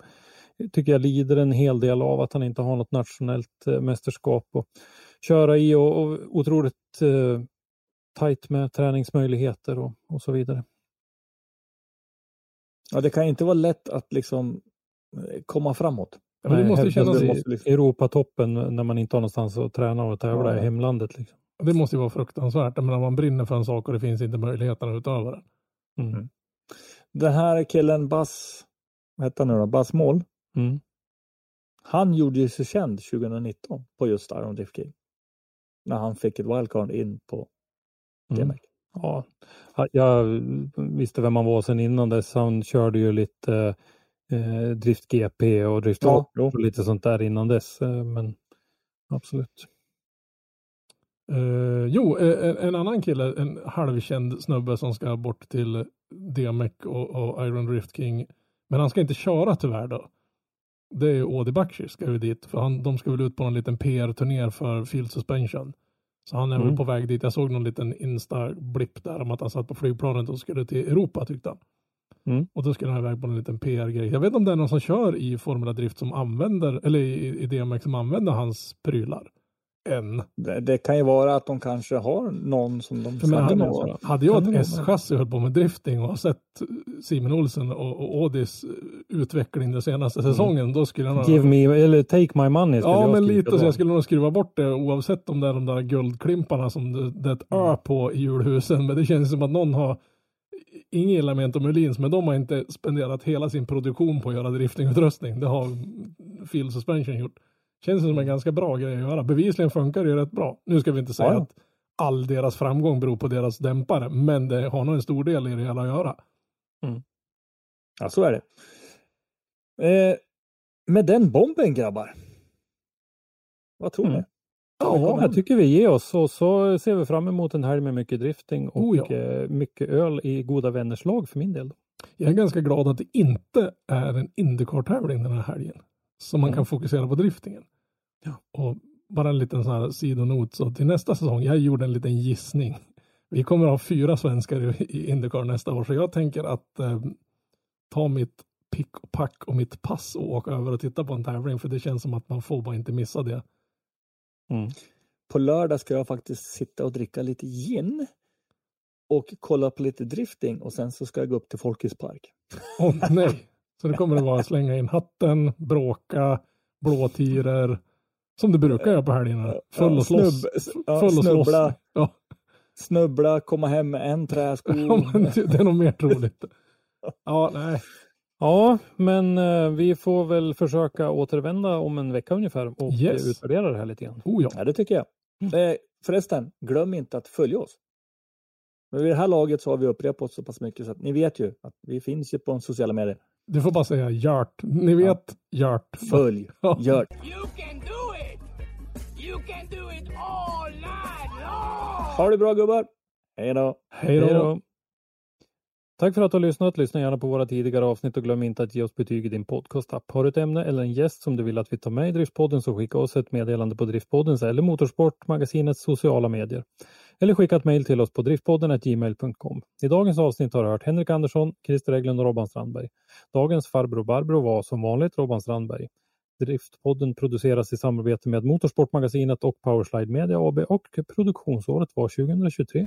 tycker jag lider en hel del av att han inte har något nationellt eh, mästerskap att köra i och, och otroligt eh, tajt med träningsmöjligheter och, och så vidare. Ja, det kan inte vara lätt att liksom eh, komma framåt. Men det måste kännas sig i, i liksom- Europatoppen när man inte har någonstans att träna och tävla Ja. i hemlandet. Liksom. det måste ju vara fruktansvärt. Jag menar, man brinner för en sak och det finns inte möjligheterna utöver den. Mm. Den här killen Bass, vad hette han nu då? Bass Mål. Mm. Han gjorde ju sig känd 2019 på just Iron Drift King. När han fick ett wildcard in på Mm. Ja, jag visste vem han var sedan innan dess. Han körde ju lite eh, Drift GP och Drift Ja, och lite sånt där innan dess. Eh, men absolut. Eh, jo, eh, en, en annan kille, en halvkänd snubbe som ska bort till DMEC och, och Iron Drift King. Men han ska inte köra tyvärr då. Det är ju Odi Bakshi ska ju dit. För han, de ska väl ut på någon liten PR-turné för Field Suspension. Så han är Mm. väl på väg dit. Jag såg någon liten Insta-blipp där om att han satt på flygplanet och skulle till Europa tyckte han. Mm. Och då skulle han iväg på en liten PR-grej. Jag vet inte om det är någon som kör i Formula Drift som använder, eller i, i DMX som använder hans prylar. Än. Det, det kan ju vara att de kanske har någon som de hade, med. hade jag ett? S-chassi och höll på med drifting och har sett Simon Olsen och, och Audis utveckling den senaste säsongen, då skulle jag nog... Give me, eller take my money. Ja, men lite då. så. Jag skulle nog skruva bort det oavsett om det är de där guldklimparna som det, det är ett Mm. ö på i julhusen. Men det känns som att någon har, inget illa med Melins, men de har inte spenderat hela sin produktion på att göra driftingutrustning. Det har Field Suspension gjort. Känns som en ganska bra grej att göra. Bevisligen funkar det ju rätt bra. Nu ska vi inte säga Ja, att all deras framgång beror på deras dämpare, men det har nog en stor del i det hela att göra. Ja, så är det. Eh, med den bomben grabbar. Vad tror Mm. ni? Ja, jag tycker vi ger oss och så ser vi fram emot en helg med mycket drifting och Oh ja. eh, mycket öl i goda vänners lag för min del. Jag är ganska glad att det inte är en Indycar-tävling den här helgen. Så man kan fokusera på driftingen. Ja. Och bara en liten sån här sidonot. Så till nästa säsong, jag gjorde en liten gissning. Vi kommer att ha fyra svenskar i- Indycar nästa år. Så jag tänker att eh, ta mitt pick och pack och mitt pass och åka över och titta på en tävling. För det känns som att man får bara inte missa det. Mm. På lördag ska jag faktiskt sitta och dricka lite gin. Och kolla på lite drifting och sen så ska jag gå upp till Folkets park. Åh nej! Så det kommer att vara slänga in hatten, bråka, blåtiror. Som du brukar göra på helgerna. Full och slåss. Snubb- ja, Full och slåss. snubbla, Ja. snubbla, komma hem med en träsko. Ja, men det, är nog mer troligt. Ja, nej. Ja, men eh, vi får väl försöka återvända om en vecka ungefär och Yes. eh, utvärdera det här lite grann. Oh ja. Ja, det tycker jag. Eh, förresten, glöm inte att följa oss. Men vid det här laget så har vi upprepat oss så pass mycket så att ni vet ju att vi finns ju på sociala medier. Du får bara säga Gert. Ni vet Gert. Följ, Ja. gör You can do it! You can do it all night long! Ha det bra gubbar! Hej då! Hej då! Tack för att du har lyssnat. Lyssna gärna på våra tidigare avsnitt och glöm inte att ge oss betyg i din podcastapp. Har du ett ämne eller en gäst som du vill att vi tar med i Driftpodden så skicka oss ett meddelande på Driftpoddens eller Motorsportmagasinets sociala medier. Eller skicka ett mejl till oss på driftpodden gmail.com. I dagens avsnitt har du hört Henrik Andersson, Christer Eglund och Robban Strandberg. Dagens farbror Barbro var som vanligt Robban Strandberg. Driftpodden produceras i samarbete med Motorsportmagasinet och Powerslide Media AB och produktionsåret var 2023.